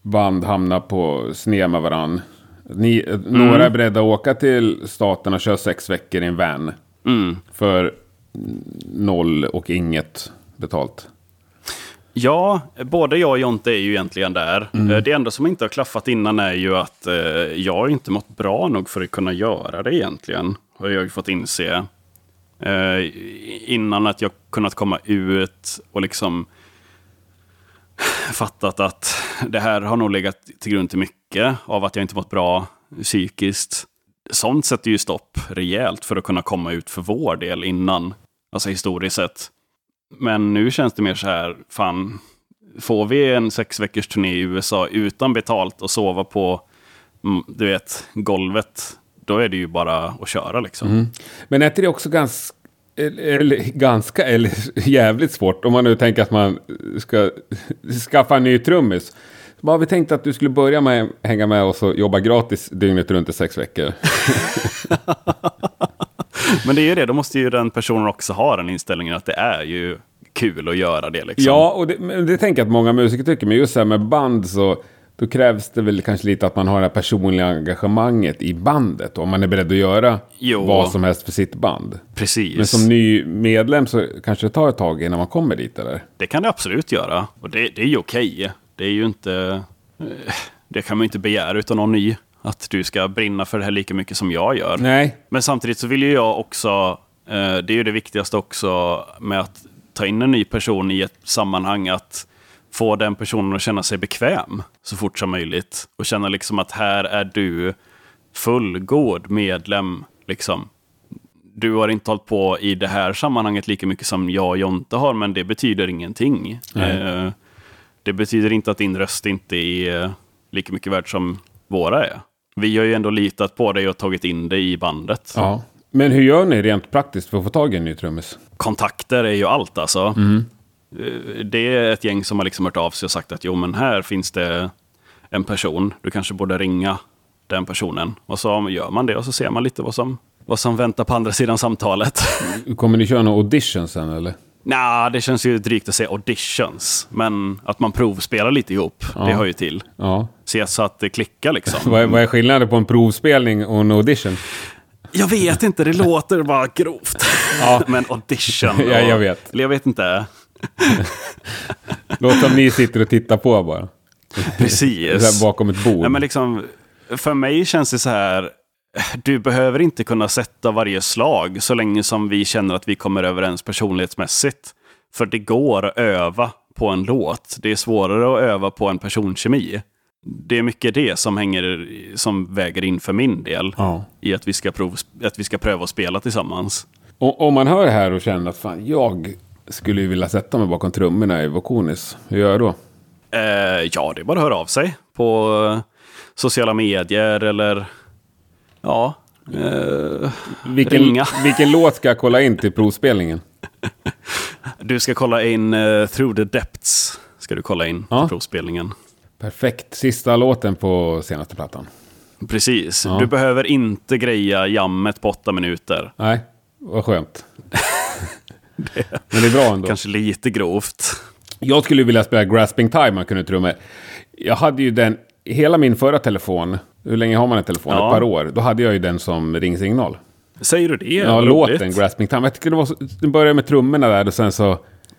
band hamnar på sned med varann. Ni, Några är beredda att åka till staten och köra sex veckor i en van. Mm. För noll och inget betalt. Ja, både jag och Jonte är ju egentligen där. Eh, Det enda som inte har klaffat innan är ju att eh, jag har inte mått bra nog för att kunna göra det egentligen. Har jag ju fått inse. Eh, innan att jag kunnat komma ut och liksom fattat att det här har nog legat till grund till mycket av att jag inte mått bra psykiskt. Sånt sätter ju stopp rejält för att kunna komma ut för vår del innan, alltså historiskt sett. Men nu känns det mer så här, fan, får vi en sex veckors turné i USA utan betalt och sova på mm, du vet, golvet, då är det ju bara att köra liksom. Mm. Men är inte det också ganska, eller, ganska eller jävligt svårt om man nu tänker att man ska skaffa en ny trummis? Vad har vi tänkt att du skulle börja med hänga med oss och jobba gratis dygnet runt i sex veckor? <laughs> <laughs> <laughs> Men det är ju det, då måste ju den personen också ha den inställningen att det är ju kul att göra det. Liksom. Ja, och det, det tänker jag att många musiker tycker. Men just så här med band så då krävs det väl kanske lite att man har det här personliga engagemanget i bandet. Om man är beredd att göra Jo. vad som helst för sitt band. Precis. Men som ny medlem så kanske det tar ett tag innan man kommer dit eller? Det kan det absolut göra. Och det, det är ju okej. Det är ju inte... eh, Det kan man ju inte begära utan någon ny. Att du ska brinna för det här lika mycket som jag gör. Nej. Men samtidigt så vill ju jag också, eh, det är ju det viktigaste också med att ta in en ny person i ett sammanhang, att få den personen att känna sig bekväm så fort som möjligt. Och känna liksom att här är du fullgod medlem. Liksom. Du har inte hållit på i det här sammanhanget lika mycket som jag och Jonte har, men det betyder ingenting. Nej. Eh, det betyder inte att din röst inte är lika mycket värd som våra är. Vi har ju ändå litat på dig och tagit in dig i bandet. Ja. Men hur gör ni rent praktiskt för att få tag i en ny trummis? kontakter är ju allt alltså. Eh, Det är ett gäng som har liksom hört av sig och sagt att jo men här finns det en person, du kanske borde ringa den personen. Och så gör man det och så ser man lite vad som, vad som väntar på andra sidan samtalet. Kommer ni köra några auditions sen eller? Nja, det känns ju drygt att säga auditions. Men att man provspelar lite ihop, det hör ju till. Ja. Se så att det klickar liksom. <laughs> Vad är, vad är skillnaden på en provspelning och en audition? Jag vet inte, det låter bara grovt. Ja. <laughs> Men audition. Ja, jag och- vet. Eller jag vet inte. Låt som ni sitter och tittar på bara. <laughs> Precis. Bakom ett bord. Nej, men liksom, för mig känns det så här, du behöver inte kunna sätta varje slag så länge som vi känner att vi kommer överens personlighetsmässigt. För det går att öva på en låt. Det är svårare att öva på en personkemi. Det är mycket det som, hänger, som väger in för min del. Ja. I att vi, ska prov, att vi ska pröva att spela tillsammans. Och, om man hör det här och känner att fan, jag skulle ju vilja sätta mig bakom trummorna i Vokonis. Hur gör jag då? Eh, ja, det är bara att höra av sig på eh, sociala medier eller ja, eh, Vilken, Ringa. <laughs> vilken låt ska jag kolla in till provspelningen? Du ska kolla in eh, Through the Depths. Ska du kolla in Ja. till provspelningen. Perfekt. Sista låten på senaste plattan. Precis. Ja. Du behöver inte greja jammet på åtta minuter. Nej, vad skönt. <laughs> <laughs> Men det är bra ändå. Kanske lite grovt. Jag skulle vilja spela Grasping Time man kunde trumma. Jag hade ju den, hela min förra telefon, hur länge har man en telefon? Ja. Ett par år. Då hade jag ju den som ringsignal. Säger du det? Ja, Vad låten roligt. Grasping Time. Jag tycker det var så, den började med trummorna där och sen så...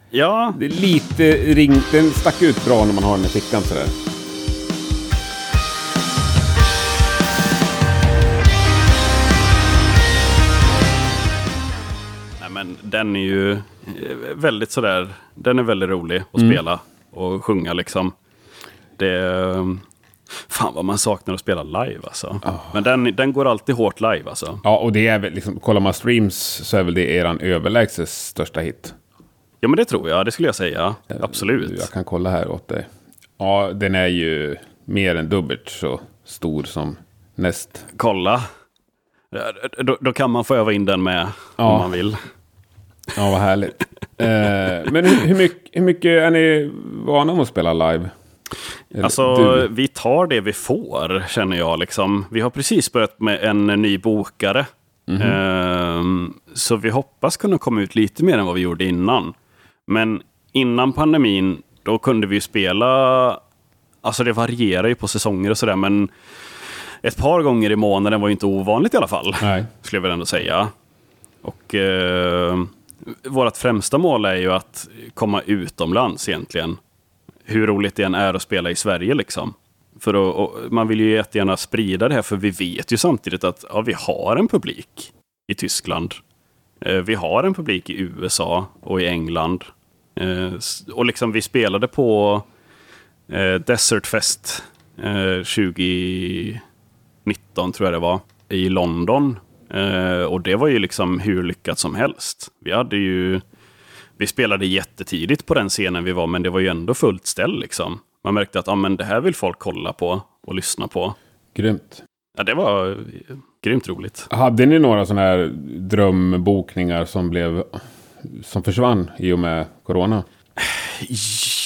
Ja, Det är lite ring, den stack ut bra när man har den i fickan sådär. nej, men den är ju eh, väldigt sådär, den är väldigt rolig att Mm. spela och sjunga liksom. Det, eh, fan vad man saknar att spela live alltså. Men den, den går alltid hårt live alltså. Ja, och det är väl liksom, kollar man streams så är väl det eran överlägset största hit. Ja men det tror jag, det skulle jag säga. Absolut. Jag kan kolla här åt dig. Ja, den är ju mer än dubbelt så stor som näst. kolla. Då, då kan man få öva in den med Ja. om man vill. Ja, vad härligt. eh, men hur, hur, mycket, hur mycket är ni vana med att spela live? Alltså, du? vi tar det vi får, känner jag. Liksom. Vi har precis börjat med en ny bokare. Mhm. Ehm, så vi hoppas kunna komma ut lite mer än vad vi gjorde innan. Men innan pandemin, då kunde vi ju spela... Alltså det varierar ju på säsonger och sådär, men ett par gånger i månaden var ju inte ovanligt i alla fall. Nej. skulle jag väl ändå säga. Och eh, vårt främsta mål är ju att komma utomlands egentligen. Hur roligt det än är att spela i Sverige liksom. För att, och man vill ju jättegärna sprida det här, för vi vet ju samtidigt att ja, vi har en publik i Tyskland. Eh, vi har en publik i USA och i England. Eh, och liksom vi spelade på eh, Desert Fest 2019 tror jag det var, i London. Och det var ju liksom hur lyckat som helst. Vi hade ju vi spelade jättetidigt på den scenen vi var, men det var ju ändå fullt ställ liksom. Man märkte att ah, men det här vill folk kolla på och lyssna på. Grymt. Ja, det var eh, grymt roligt. Hade ni några sådana här drömbokningar som blev som försvann i och med corona?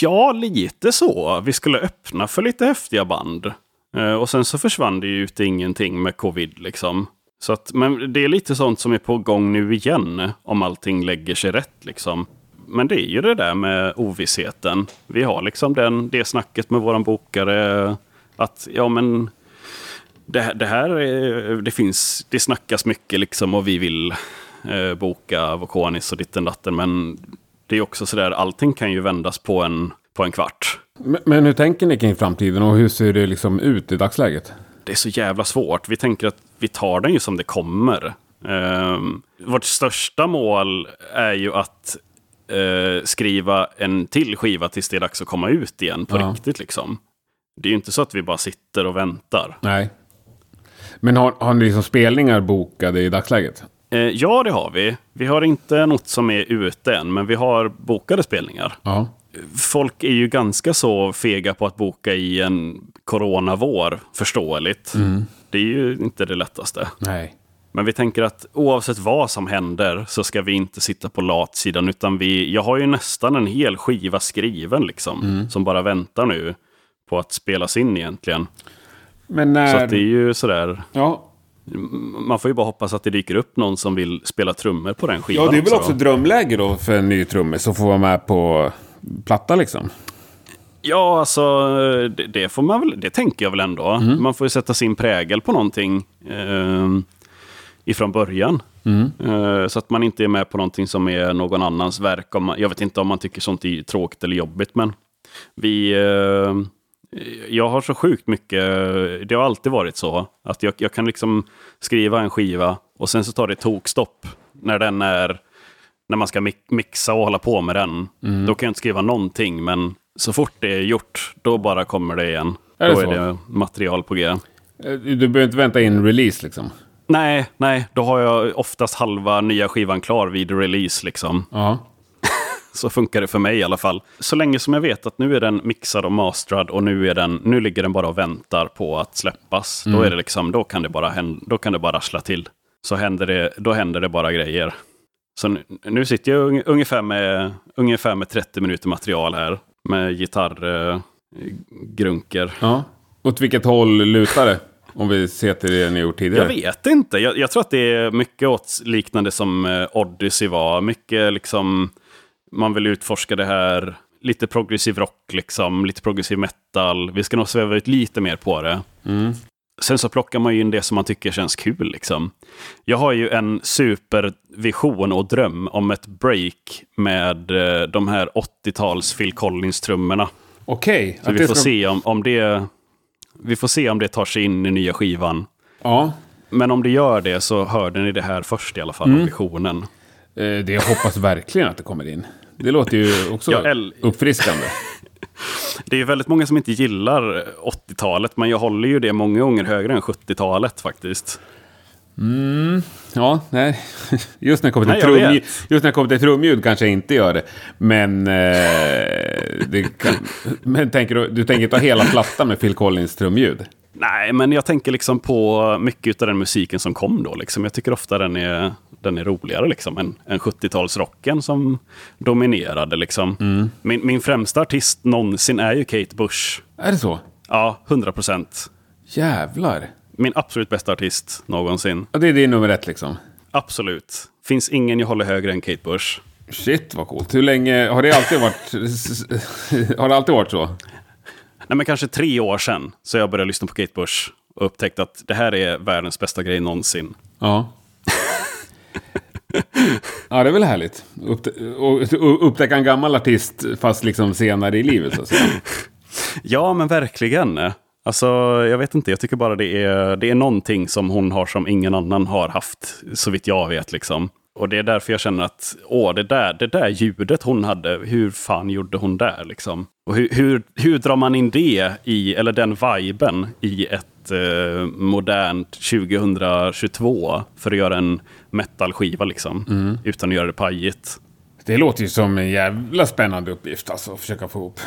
Ja, lite så. Vi skulle öppna för lite häftiga band. Eh, och sen så försvann det ju ut ingenting med covid liksom. Så att, men det är lite sånt som är på gång nu igen, om allting lägger sig rätt liksom. Men det är ju det där med ovissheten. Vi har liksom den, det snacket med våran bokare. Att ja men det, det här är, det finns, det snackas mycket liksom och vi vill eh, boka Vokonis och ditten datten. Men det är också sådär, allting kan ju vändas på en, på en kvart. Men, men hur tänker ni kring framtiden och hur ser det liksom ut i dagsläget? Det är så jävla svårt. Vi tänker att vi tar den ju som det kommer. Eh, vårt största mål är ju att eh, skriva en till skiva tills det är dags att komma ut igen på Ja. riktigt. Liksom. Det är ju inte så att vi bara sitter och väntar. Nej. Men har, har ni liksom spelningar bokade i dagsläget? Eh, ja, det har vi. Vi har inte något som är ute än, men vi har bokade spelningar. Ja. Folk är ju ganska så fega på att boka i en coronavår, förståeligt. Det är ju inte det lättaste. Nej. Men vi tänker att oavsett vad som händer så ska vi inte sitta på latsidan. Utan vi, jag har ju nästan en hel skiva skriven liksom. Som bara väntar nu på att spelas in egentligen. Men Så när... att det är ju sådär. Ja. Man får ju bara hoppas att det dyker upp någon som vill spela trummor på den skivan ja, det är väl också då. drömläge då för en ny trummis att få vara med på platta liksom. Ja, alltså det, det får man väl, det tänker jag väl ändå. Man får ju sätta sin prägel på någonting eh, ifrån början. Eh, så att man inte är med på någonting som är någon annans verk. Jag vet inte om man tycker sånt är tråkigt eller jobbigt, men vi... Eh, jag har så sjukt mycket, det har alltid varit så, att jag, jag kan liksom skriva en skiva och sen så tar det tokstopp när den är när man ska mi- mixa och hålla på med den. Då kan jag inte skriva någonting, men så fort det är gjort, då bara kommer det igen. Är det då så? är det material på G. Eh, Du behöver inte vänta in release liksom. Nej, nej, då har jag oftast halva nya skivan klar vid release liksom. Ja. <laughs> Så funkar det för mig i alla fall. Så länge som jag vet att nu är den mixad och masterad och nu, är den, nu ligger den bara och väntar på att släppas. Då, är det liksom, då, kan det bara hända, då kan det bara rassla till. Så händer det, då händer det bara grejer. Så nu, nu sitter jag ung- ungefär med, ungefär med 30 minuter material här. Med gitarrgrunker. Eh, ja. Åt vilket håll lutar det? Om vi ser till det ni gjort tidigare. Jag vet inte. Jag, jag tror att det är mycket åt liknande som eh, Odyssey var. Mycket liksom, man vill utforska det här. Lite progressiv rock, liksom, lite progressiv metal. Vi ska nog sväva ut lite mer på det. Sen så plockar man ju in det som man tycker känns kul. Liksom. Jag har ju en supervision och dröm om ett break med eh, de här 80-tals Phil Collins-trummorna. Okej. Så att vi får, ska- se om, om det, vi får se om det tar sig in i nya skivan. Ja. Men om det gör det så hörde ni det här först i alla fall, om visionen. Eh, Det jag hoppas verkligen att det kommer in. Det låter ju också Ja, uppfriskande. <laughs> Det är ju väldigt många som inte gillar 80-talet, men jag håller ju det många gånger högre än 70-talet faktiskt. Ja, nej. <laughs> Just när det kommer till, just när det kommer till trumljud kanske jag inte gör det. Men, eh, kan, men tänker du, du tänker ta hela plattan med Phil Collins trumljud? Nej, men jag tänker liksom på mycket av den musiken som kom då. Liksom. Jag tycker ofta den är, den är roligare liksom, än, än 70-talsrocken som dominerade. Liksom. Min, min främsta artist någonsin är ju Kate Bush. Är det så? Ja, 100 procent. Jävlar. Min absolut bästa artist någonsin. Ja, det är din nummer ett liksom. Absolut. Finns ingen jag håller högre än Kate Bush. Shit vad coolt. Hur länge har det alltid varit? <laughs> har det alltid varit så? Nej, men kanske tre år sedan så jag började lyssna på Kate Bush och upptäckte att det här är världens bästa grej någonsin. Ja. Ja, det är väl härligt. Upptä- och- och upptäcka en gammal artist fast liksom senare i livet så att säga. <laughs> Ja, men verkligen. Alltså, jag vet inte, jag tycker bara det är, det är någonting som hon har som ingen annan har haft, så vitt jag vet. Liksom. Och det är därför jag känner att, åh, det där, det där ljudet hon hade, hur fan gjorde hon där? Liksom? Och hur, hur, hur drar man in det i, eller den viben, i ett eh, modernt 2022 för att göra en metalskiva, liksom, utan att göra det pajigt? Det låter ju som en jävla spännande uppgift alltså, att försöka få ihop.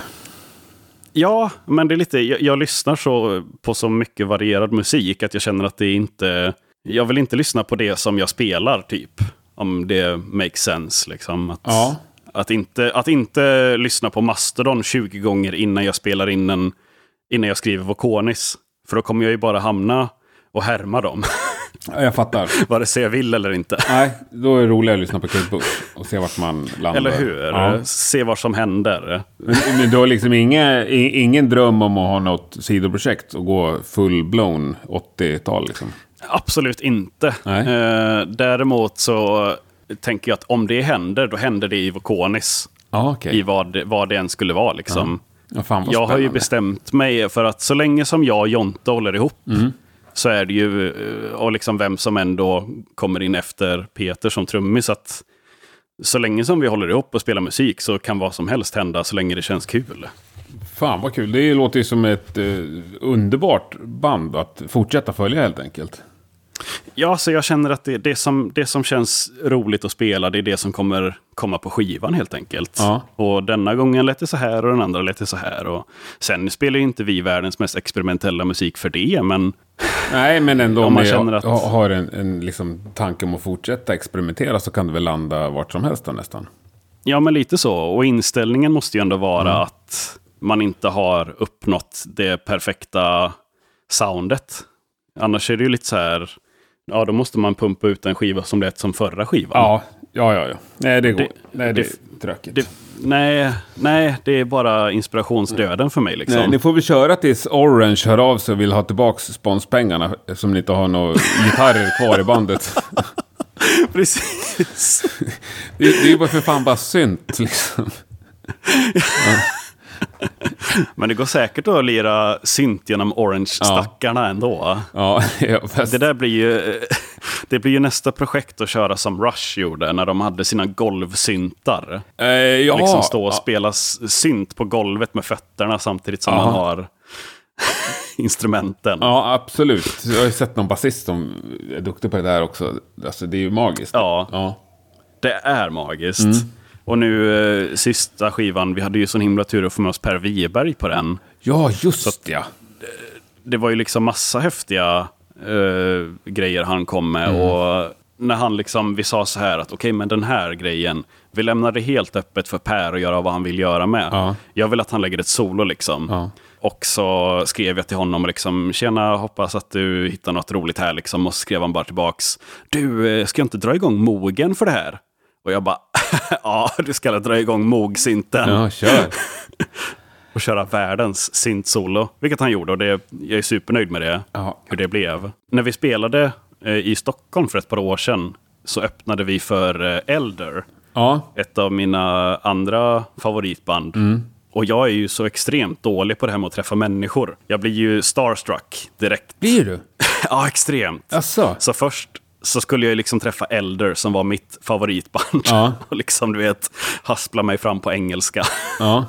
Ja, men det är lite, jag, jag, lyssnar så på så mycket varierad musik att jag känner att det inte... Jag vill inte lyssna på det som jag spelar, typ. Om det makes sense, liksom. Att, ja. att, inte, att inte lyssna på Mastodon 20 gånger innan jag spelar in en... Innan jag skriver Vokonis. För då kommer jag ju bara hamna och härma dem. Jag fattar. <laughs> Vare sig jag vill eller inte. Nej, då är det roligare att lyssna på Kate Bush och se vart man landar. Eller hur? Ja. Se vad som händer. Men, men du har liksom inga, ingen dröm om att ha något sidoprojekt och gå full-blown 80-tal liksom? Absolut inte. Eh, däremot så tänker jag att om det händer, då händer det i Vokonis. Ah, okay. I vad, vad det än skulle vara liksom. Ja. Ja, jag har ju bestämt mig för att så länge som jag och Jonte håller ihop mm så är det ju, eh, och liksom vem som ändå kommer in efter Peter som trummis, att så länge som vi håller ihop och spelar musik så kan vad som helst hända så länge det känns kul. Fan vad kul, det låter ju som ett eh, underbart band att fortsätta följa helt enkelt. Ja, så jag känner att det, det, som, det som känns roligt att spela, det är det som kommer komma på skivan helt enkelt. Ja. Och denna gången lät det så här och den andra lät det så här. Och sen spelar ju inte vi världens mest experimentella musik för det, men... <laughs> Nej, men ändå om man känner att... har en, en liksom tanke om att fortsätta experimentera så kan det väl landa vart som helst då nästan. Ja, men lite så. Och inställningen måste ju ändå vara mm. att man inte har uppnått det perfekta soundet. Annars är det ju lite så här ja, då måste man pumpa ut en skiva som lät som förra skivan. Ja, ja, ja. ja. Nej, det går. Det, nej, det, det är tråkigt. Det, nej, nej, det är bara inspirationsdöden för mig. Liksom. Nej, ni får väl köra tills Orange hör av sig och vill ha tillbaka sponspengarna. Som ni inte har några gitarrer kvar i bandet. <laughs> Precis. det, det är ju bara för fan bara synt liksom. Ja. <laughs> <laughs> Men det går säkert att lira synt genom Orange-stackarna ja. ändå. Ja, <laughs> ja. Det där blir ju, <laughs> det blir ju nästa projekt att köra som Rush gjorde när de hade sina golvsyntar. Eh, ja. Liksom stå och spela synt på golvet med fötterna samtidigt som ja. man har instrumenten. Ja, absolut. Jag har ju sett någon basist som är duktig på det där också. Alltså, det är ju magiskt. Ja, ja. det är magiskt. Mm. Och nu eh, sista skivan, vi hade ju sån himla tur att få med oss Per Wiberg på den. Ja, just att, ja. Det, det, var ju liksom massa häftiga eh, grejer han kom med. Mm. Och när han liksom, vi sa så här att okej, okay, men den här grejen, vi lämnar det helt öppet för Per att göra vad han vill göra med. Ja. Jag vill att han lägger ett solo liksom. Ja. Och så skrev jag till honom liksom, tjena, hoppas att du hittar något roligt här liksom. Och så skrev han bara tillbaks, du, eh, ska jag inte dra igång mogen för det här? Och jag bara, <laughs> ja, du ska dra igång Moog-synten. Ja, kör. <laughs> och köra världens synt-solo. Vilket han gjorde och det, jag är supernöjd med det. Ja. Hur det blev. När vi spelade eh, i Stockholm för ett par år sedan så öppnade vi för eh, Elder. Ja. Ett av mina andra favoritband. Mm. Och jag är ju så extremt dålig på det här med att träffa människor. Jag blir ju starstruck direkt. Blir du? <laughs> ja, extremt. Asså. Så först så skulle jag liksom träffa Elder som var mitt favoritband. Ja. <laughs> och liksom, du vet, haspla mig fram på engelska. Ja.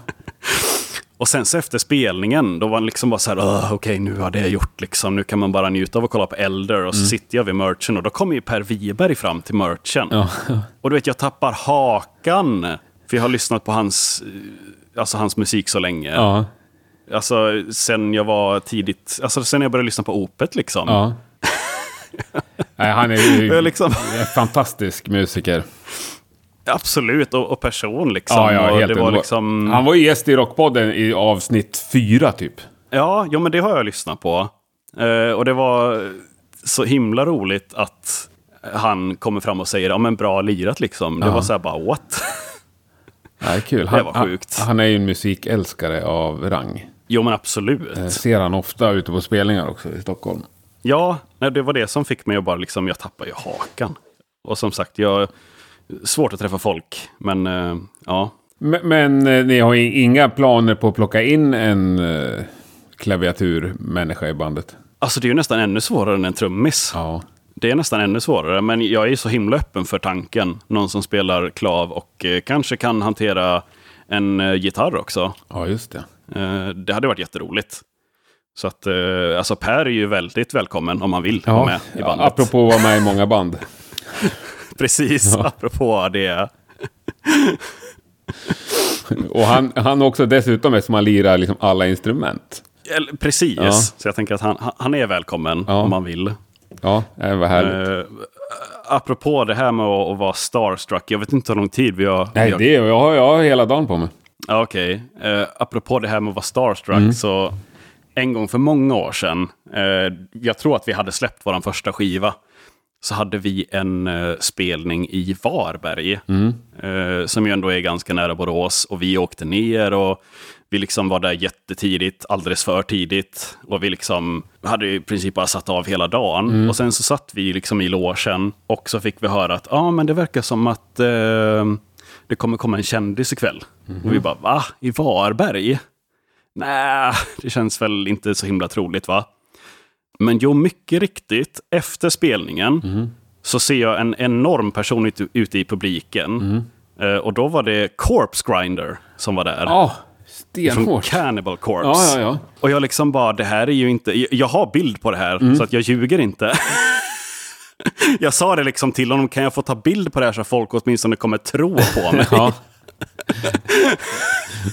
<laughs> och sen så efter spelningen, då var han liksom bara så här, okej okay, nu har det gjort liksom. Nu kan man bara njuta av att kolla på Elder. Och så mm. sitter jag vid merchen och då kommer ju Per Wiberg fram till merchen. Ja. och du vet, jag tappar hakan. För jag har lyssnat på hans, alltså hans musik så länge. Ja. Alltså sen jag var tidigt, alltså sen jag började lyssna på Opet liksom. Ja. <laughs> Nej, han är ju <laughs> liksom... en fantastisk musiker. Absolut, och, och person liksom. Ja, ja, helt det var liksom... Han var ju gäst i Rockpodden i avsnitt fyra typ. Ja, ja men det har jag lyssnat på. Uh, och det var så himla roligt att han kommer fram och säger ja men bra lirat liksom. Det ja. var så här bara what? Ja, kul. Han, det var sjukt. Han, han är ju en musikälskare av rang. Jo men absolut. Eh, ser han ofta ute på spelningar också i Stockholm. Ja, det var det som fick mig att bara liksom, jag tappar ju hakan. Och som sagt, jag svårt att träffa folk, men uh, ja. Men, men uh, ni har inga planer på att plocka in en uh, klaviaturmänniska i bandet? Alltså det är ju nästan ännu svårare än en trummis. Ja. Det är nästan ännu svårare, men jag är så himla öppen för tanken. Någon som spelar klav och eh, kanske kan hantera en eh, gitarr också. Ja, just det. Eh, det hade varit jätteroligt. Så att, eh, alltså Per är ju väldigt välkommen om han vill ja, vara med i bandet. Apropå att vara med i många band. <laughs> Precis, ja. apropå det. <laughs> Och han, han också dessutom eftersom han lirar liksom alla instrument. Precis, Ja. så jag tänker att han, han- är välkommen Ja. om man vill. Ja, det var härligt. Uh, apropå det här med att, att vara starstruck, jag vet inte hur lång tid vi har... Nej, det, jag, har, jag har hela dagen på mig. Okej. Eh, apropå det här med att vara starstruck, Mm. så en gång för många år sedan, eh, jag tror att vi hade släppt vår första skiva, så hade vi en eh, spelning i Varberg, Mm. eh, som ju ändå är ganska nära Borås. Och vi åkte ner och vi liksom var där jättetidigt, alldeles för tidigt. Och vi liksom hade i princip bara satt av hela dagen. Mm. Och sen så satt vi liksom i logen och så fick vi höra att ah, men det verkar som att eh, det kommer komma en kändis ikväll. Och vi bara, va? I Varberg? Nej, det känns väl inte så himla troligt va? Men jo, mycket riktigt, efter spelningen så ser jag en enorm person ute, ute i publiken. Eh, och då var det Corpse Grinder som var där. Från stenhårt. Cannibal Corpse. Ja, ja, ja. Och jag liksom bara, det här är ju inte... jag- Jag har bild på det här, Mm. så att jag ljuger inte. <laughs> jag sa det liksom till honom, kan jag få ta bild på det här så folk åtminstone kommer tro på mig? Ja.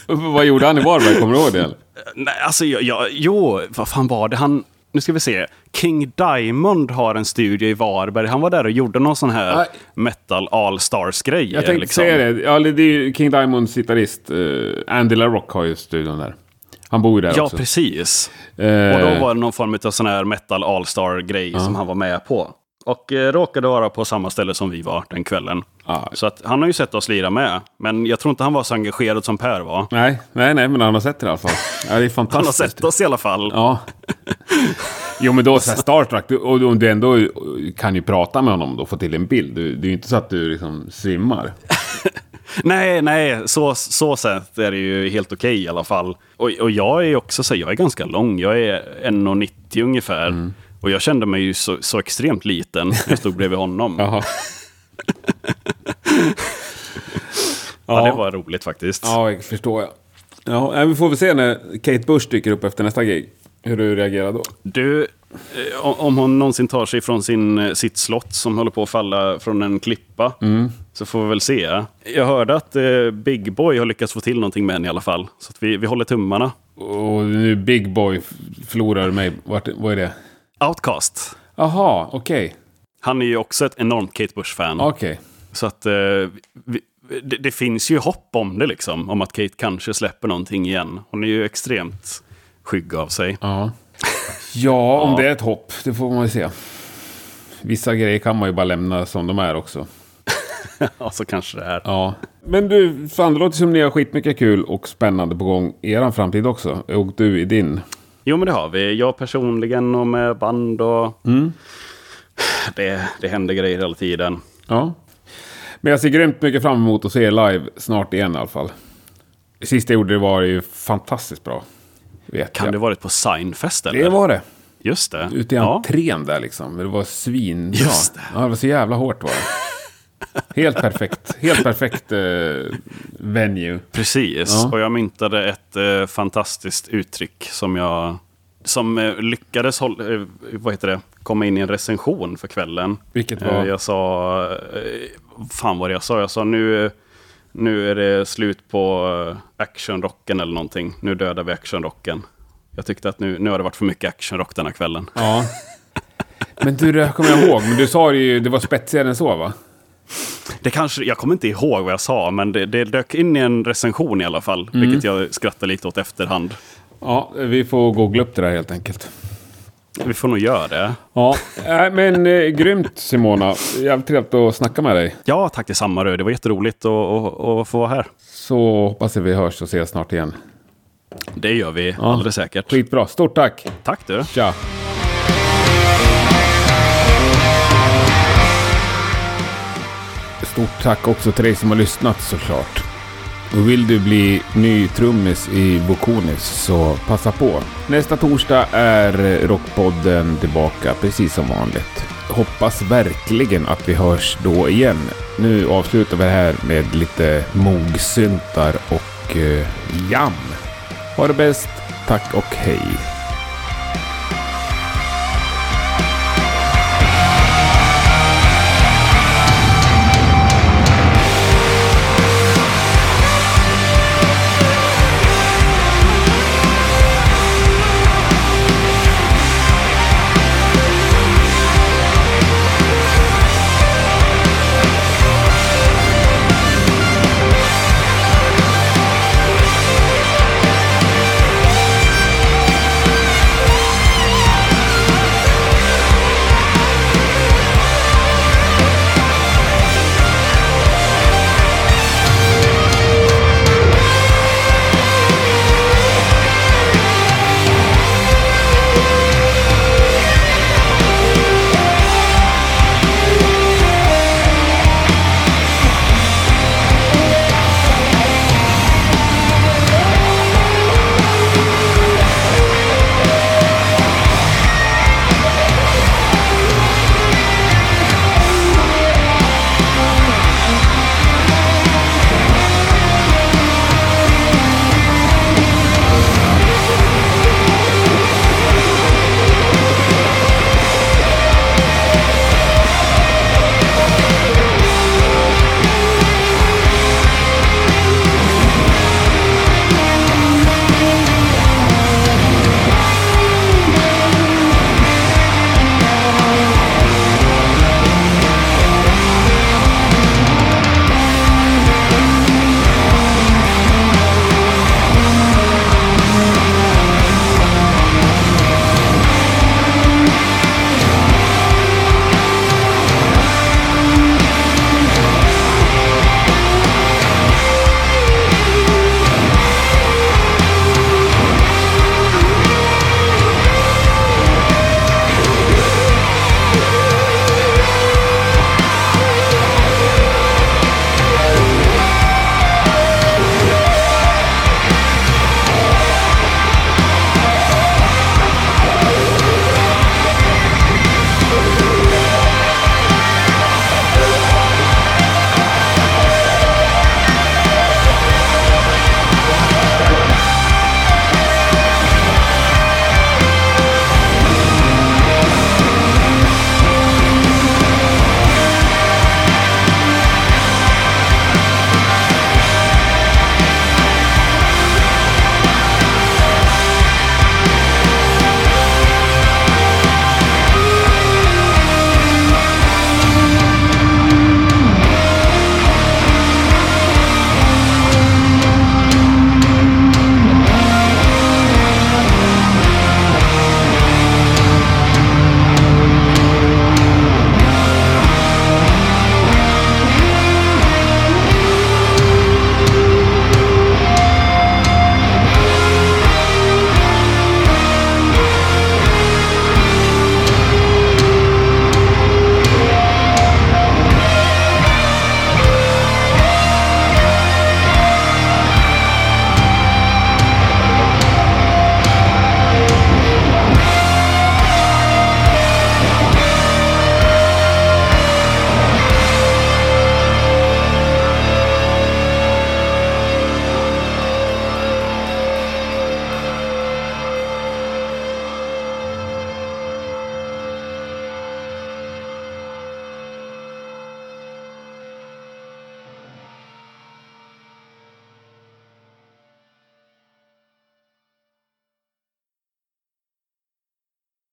<laughs> Vad gjorde han i Varberg? Kommer du ihåg det? eller? Nej, alltså, jag, jag, jo, vad fan var det? Han, nu ska vi se. King Diamond har en studio i Varberg. Han var där och gjorde någon sån här Nej. metal all-stars-grej. Jag tänkte liksom. säga det. Ja, det är ju King Diamonds gitarrist uh, Andy LaRock har ju studion där. Han bor ju där Ja, också. precis. Eh, Och då var det någon form av sån här metal all-star-grej som han var med på. Och eh, råkade vara på samma ställe som vi var den kvällen. Ja. Så att, han har ju sett oss lira med. Men jag tror inte han var så engagerad som Per var. Nej, nej, nej, men han har sett det i alla fall. Ja, det är <laughs> Han har fantastiskt. sett oss i alla fall. Ja. <laughs> Jo, men då så här Star Trek, och om du ändå kan ju prata med honom och få till en bild. Du- Det är ju inte så att du liksom svimmar. <laughs> Nej, nej, så, så sett är det ju helt okej i alla fall. Och, och jag är också så, jag är ganska lång. Jag är 1,90 ungefär. Mm. Och jag kände mig ju så, så extremt liten när jag stod bredvid honom. <laughs> Jaha. Ja, det var roligt faktiskt. Ja, jag förstår jag. Ja, nej, vi får väl se när Kate Bush dyker upp efter nästa gig. Hur du reagerar då. Du, eh, om- hon någonsin tar sig från sin, eh, sitt slott som håller på att falla från en klippa, Mm. så får vi väl se. Jag hörde att eh, Big Boy har lyckats få till någonting med henne i alla fall. Så vi, vi håller tummarna. Och nu Big Boy förlorar mig. Vart, vad är det? Outcast. Jaha, okej. Han är ju också ett enormt Kate Bush-fan. Okej. Så att eh, vi, det, det finns ju hopp om det liksom. Om att Kate kanske släpper någonting igen. Hon är ju extremt skygg av sig. Ja. Ja, om det är ett hopp. Det får man ju se. Vissa grejer kan man ju bara lämna som de är också. <laughs> ja, så kanske det är. Ja. Men du, fan det låter som ni har skitmycket kul och spännande på gång i er framtid också. Och du i din. Jo, men det har vi. Jag personligen och med band och... Det, det händer grejer hela tiden. Ja. Men jag ser grymt mycket fram emot att se er live snart igen i alla fall. Sist jag gjorde det var ju fantastiskt bra. Vet Kan jag. det varit på Signfest eller? Det var det. Just det. Ute i ja. entrén där liksom. Det var svinbra. Just det. Ja, det var så jävla hårt var det. Helt perfekt. Helt perfekt eh, venue. Precis. Ja. Och jag myntade ett eh, fantastiskt uttryck som jag... Som eh, lyckades hålla, eh, vad heter det, komma in i en recension för kvällen. Vilket Eh, var... jag sa... Eh, fan vad jag sa? Jag sa nu, nu är det slut på actionrocken eller någonting. Nu dödar vi actionrocken. Jag tyckte att nu, nu har det varit för mycket actionrock den här kvällen. Ja. Men du, det kommer jag ihåg. Men du sa det ju, det var spetsigare än så va? Det kanske, jag kommer inte ihåg vad jag sa, men det, det dök in i en recension i alla fall. Mm. Vilket jag skrattar lite åt efterhand. Ja, vi får googla upp det där helt enkelt. Vi får nog göra det. Ja, äh, men eh, grymt Simona. Jävligt trevligt att snacka med dig. Ja, tack detsamma. Det var jätteroligt att, att, att få vara här. Så hoppas vi hörs och ses snart igen. Det gör vi alldeles säkert. Skitbra. Stort tack. Tack du. Tja. Stort tack också till dig som har lyssnat såklart. Och vill du bli ny trummis i Vokonis så passa på. Nästa torsdag är Rockpodden tillbaka precis som vanligt. Hoppas verkligen att vi hörs då igen. Nu avslutar vi det här med lite mogsyntar och eh, jam. Ha det bäst. Tack och hej.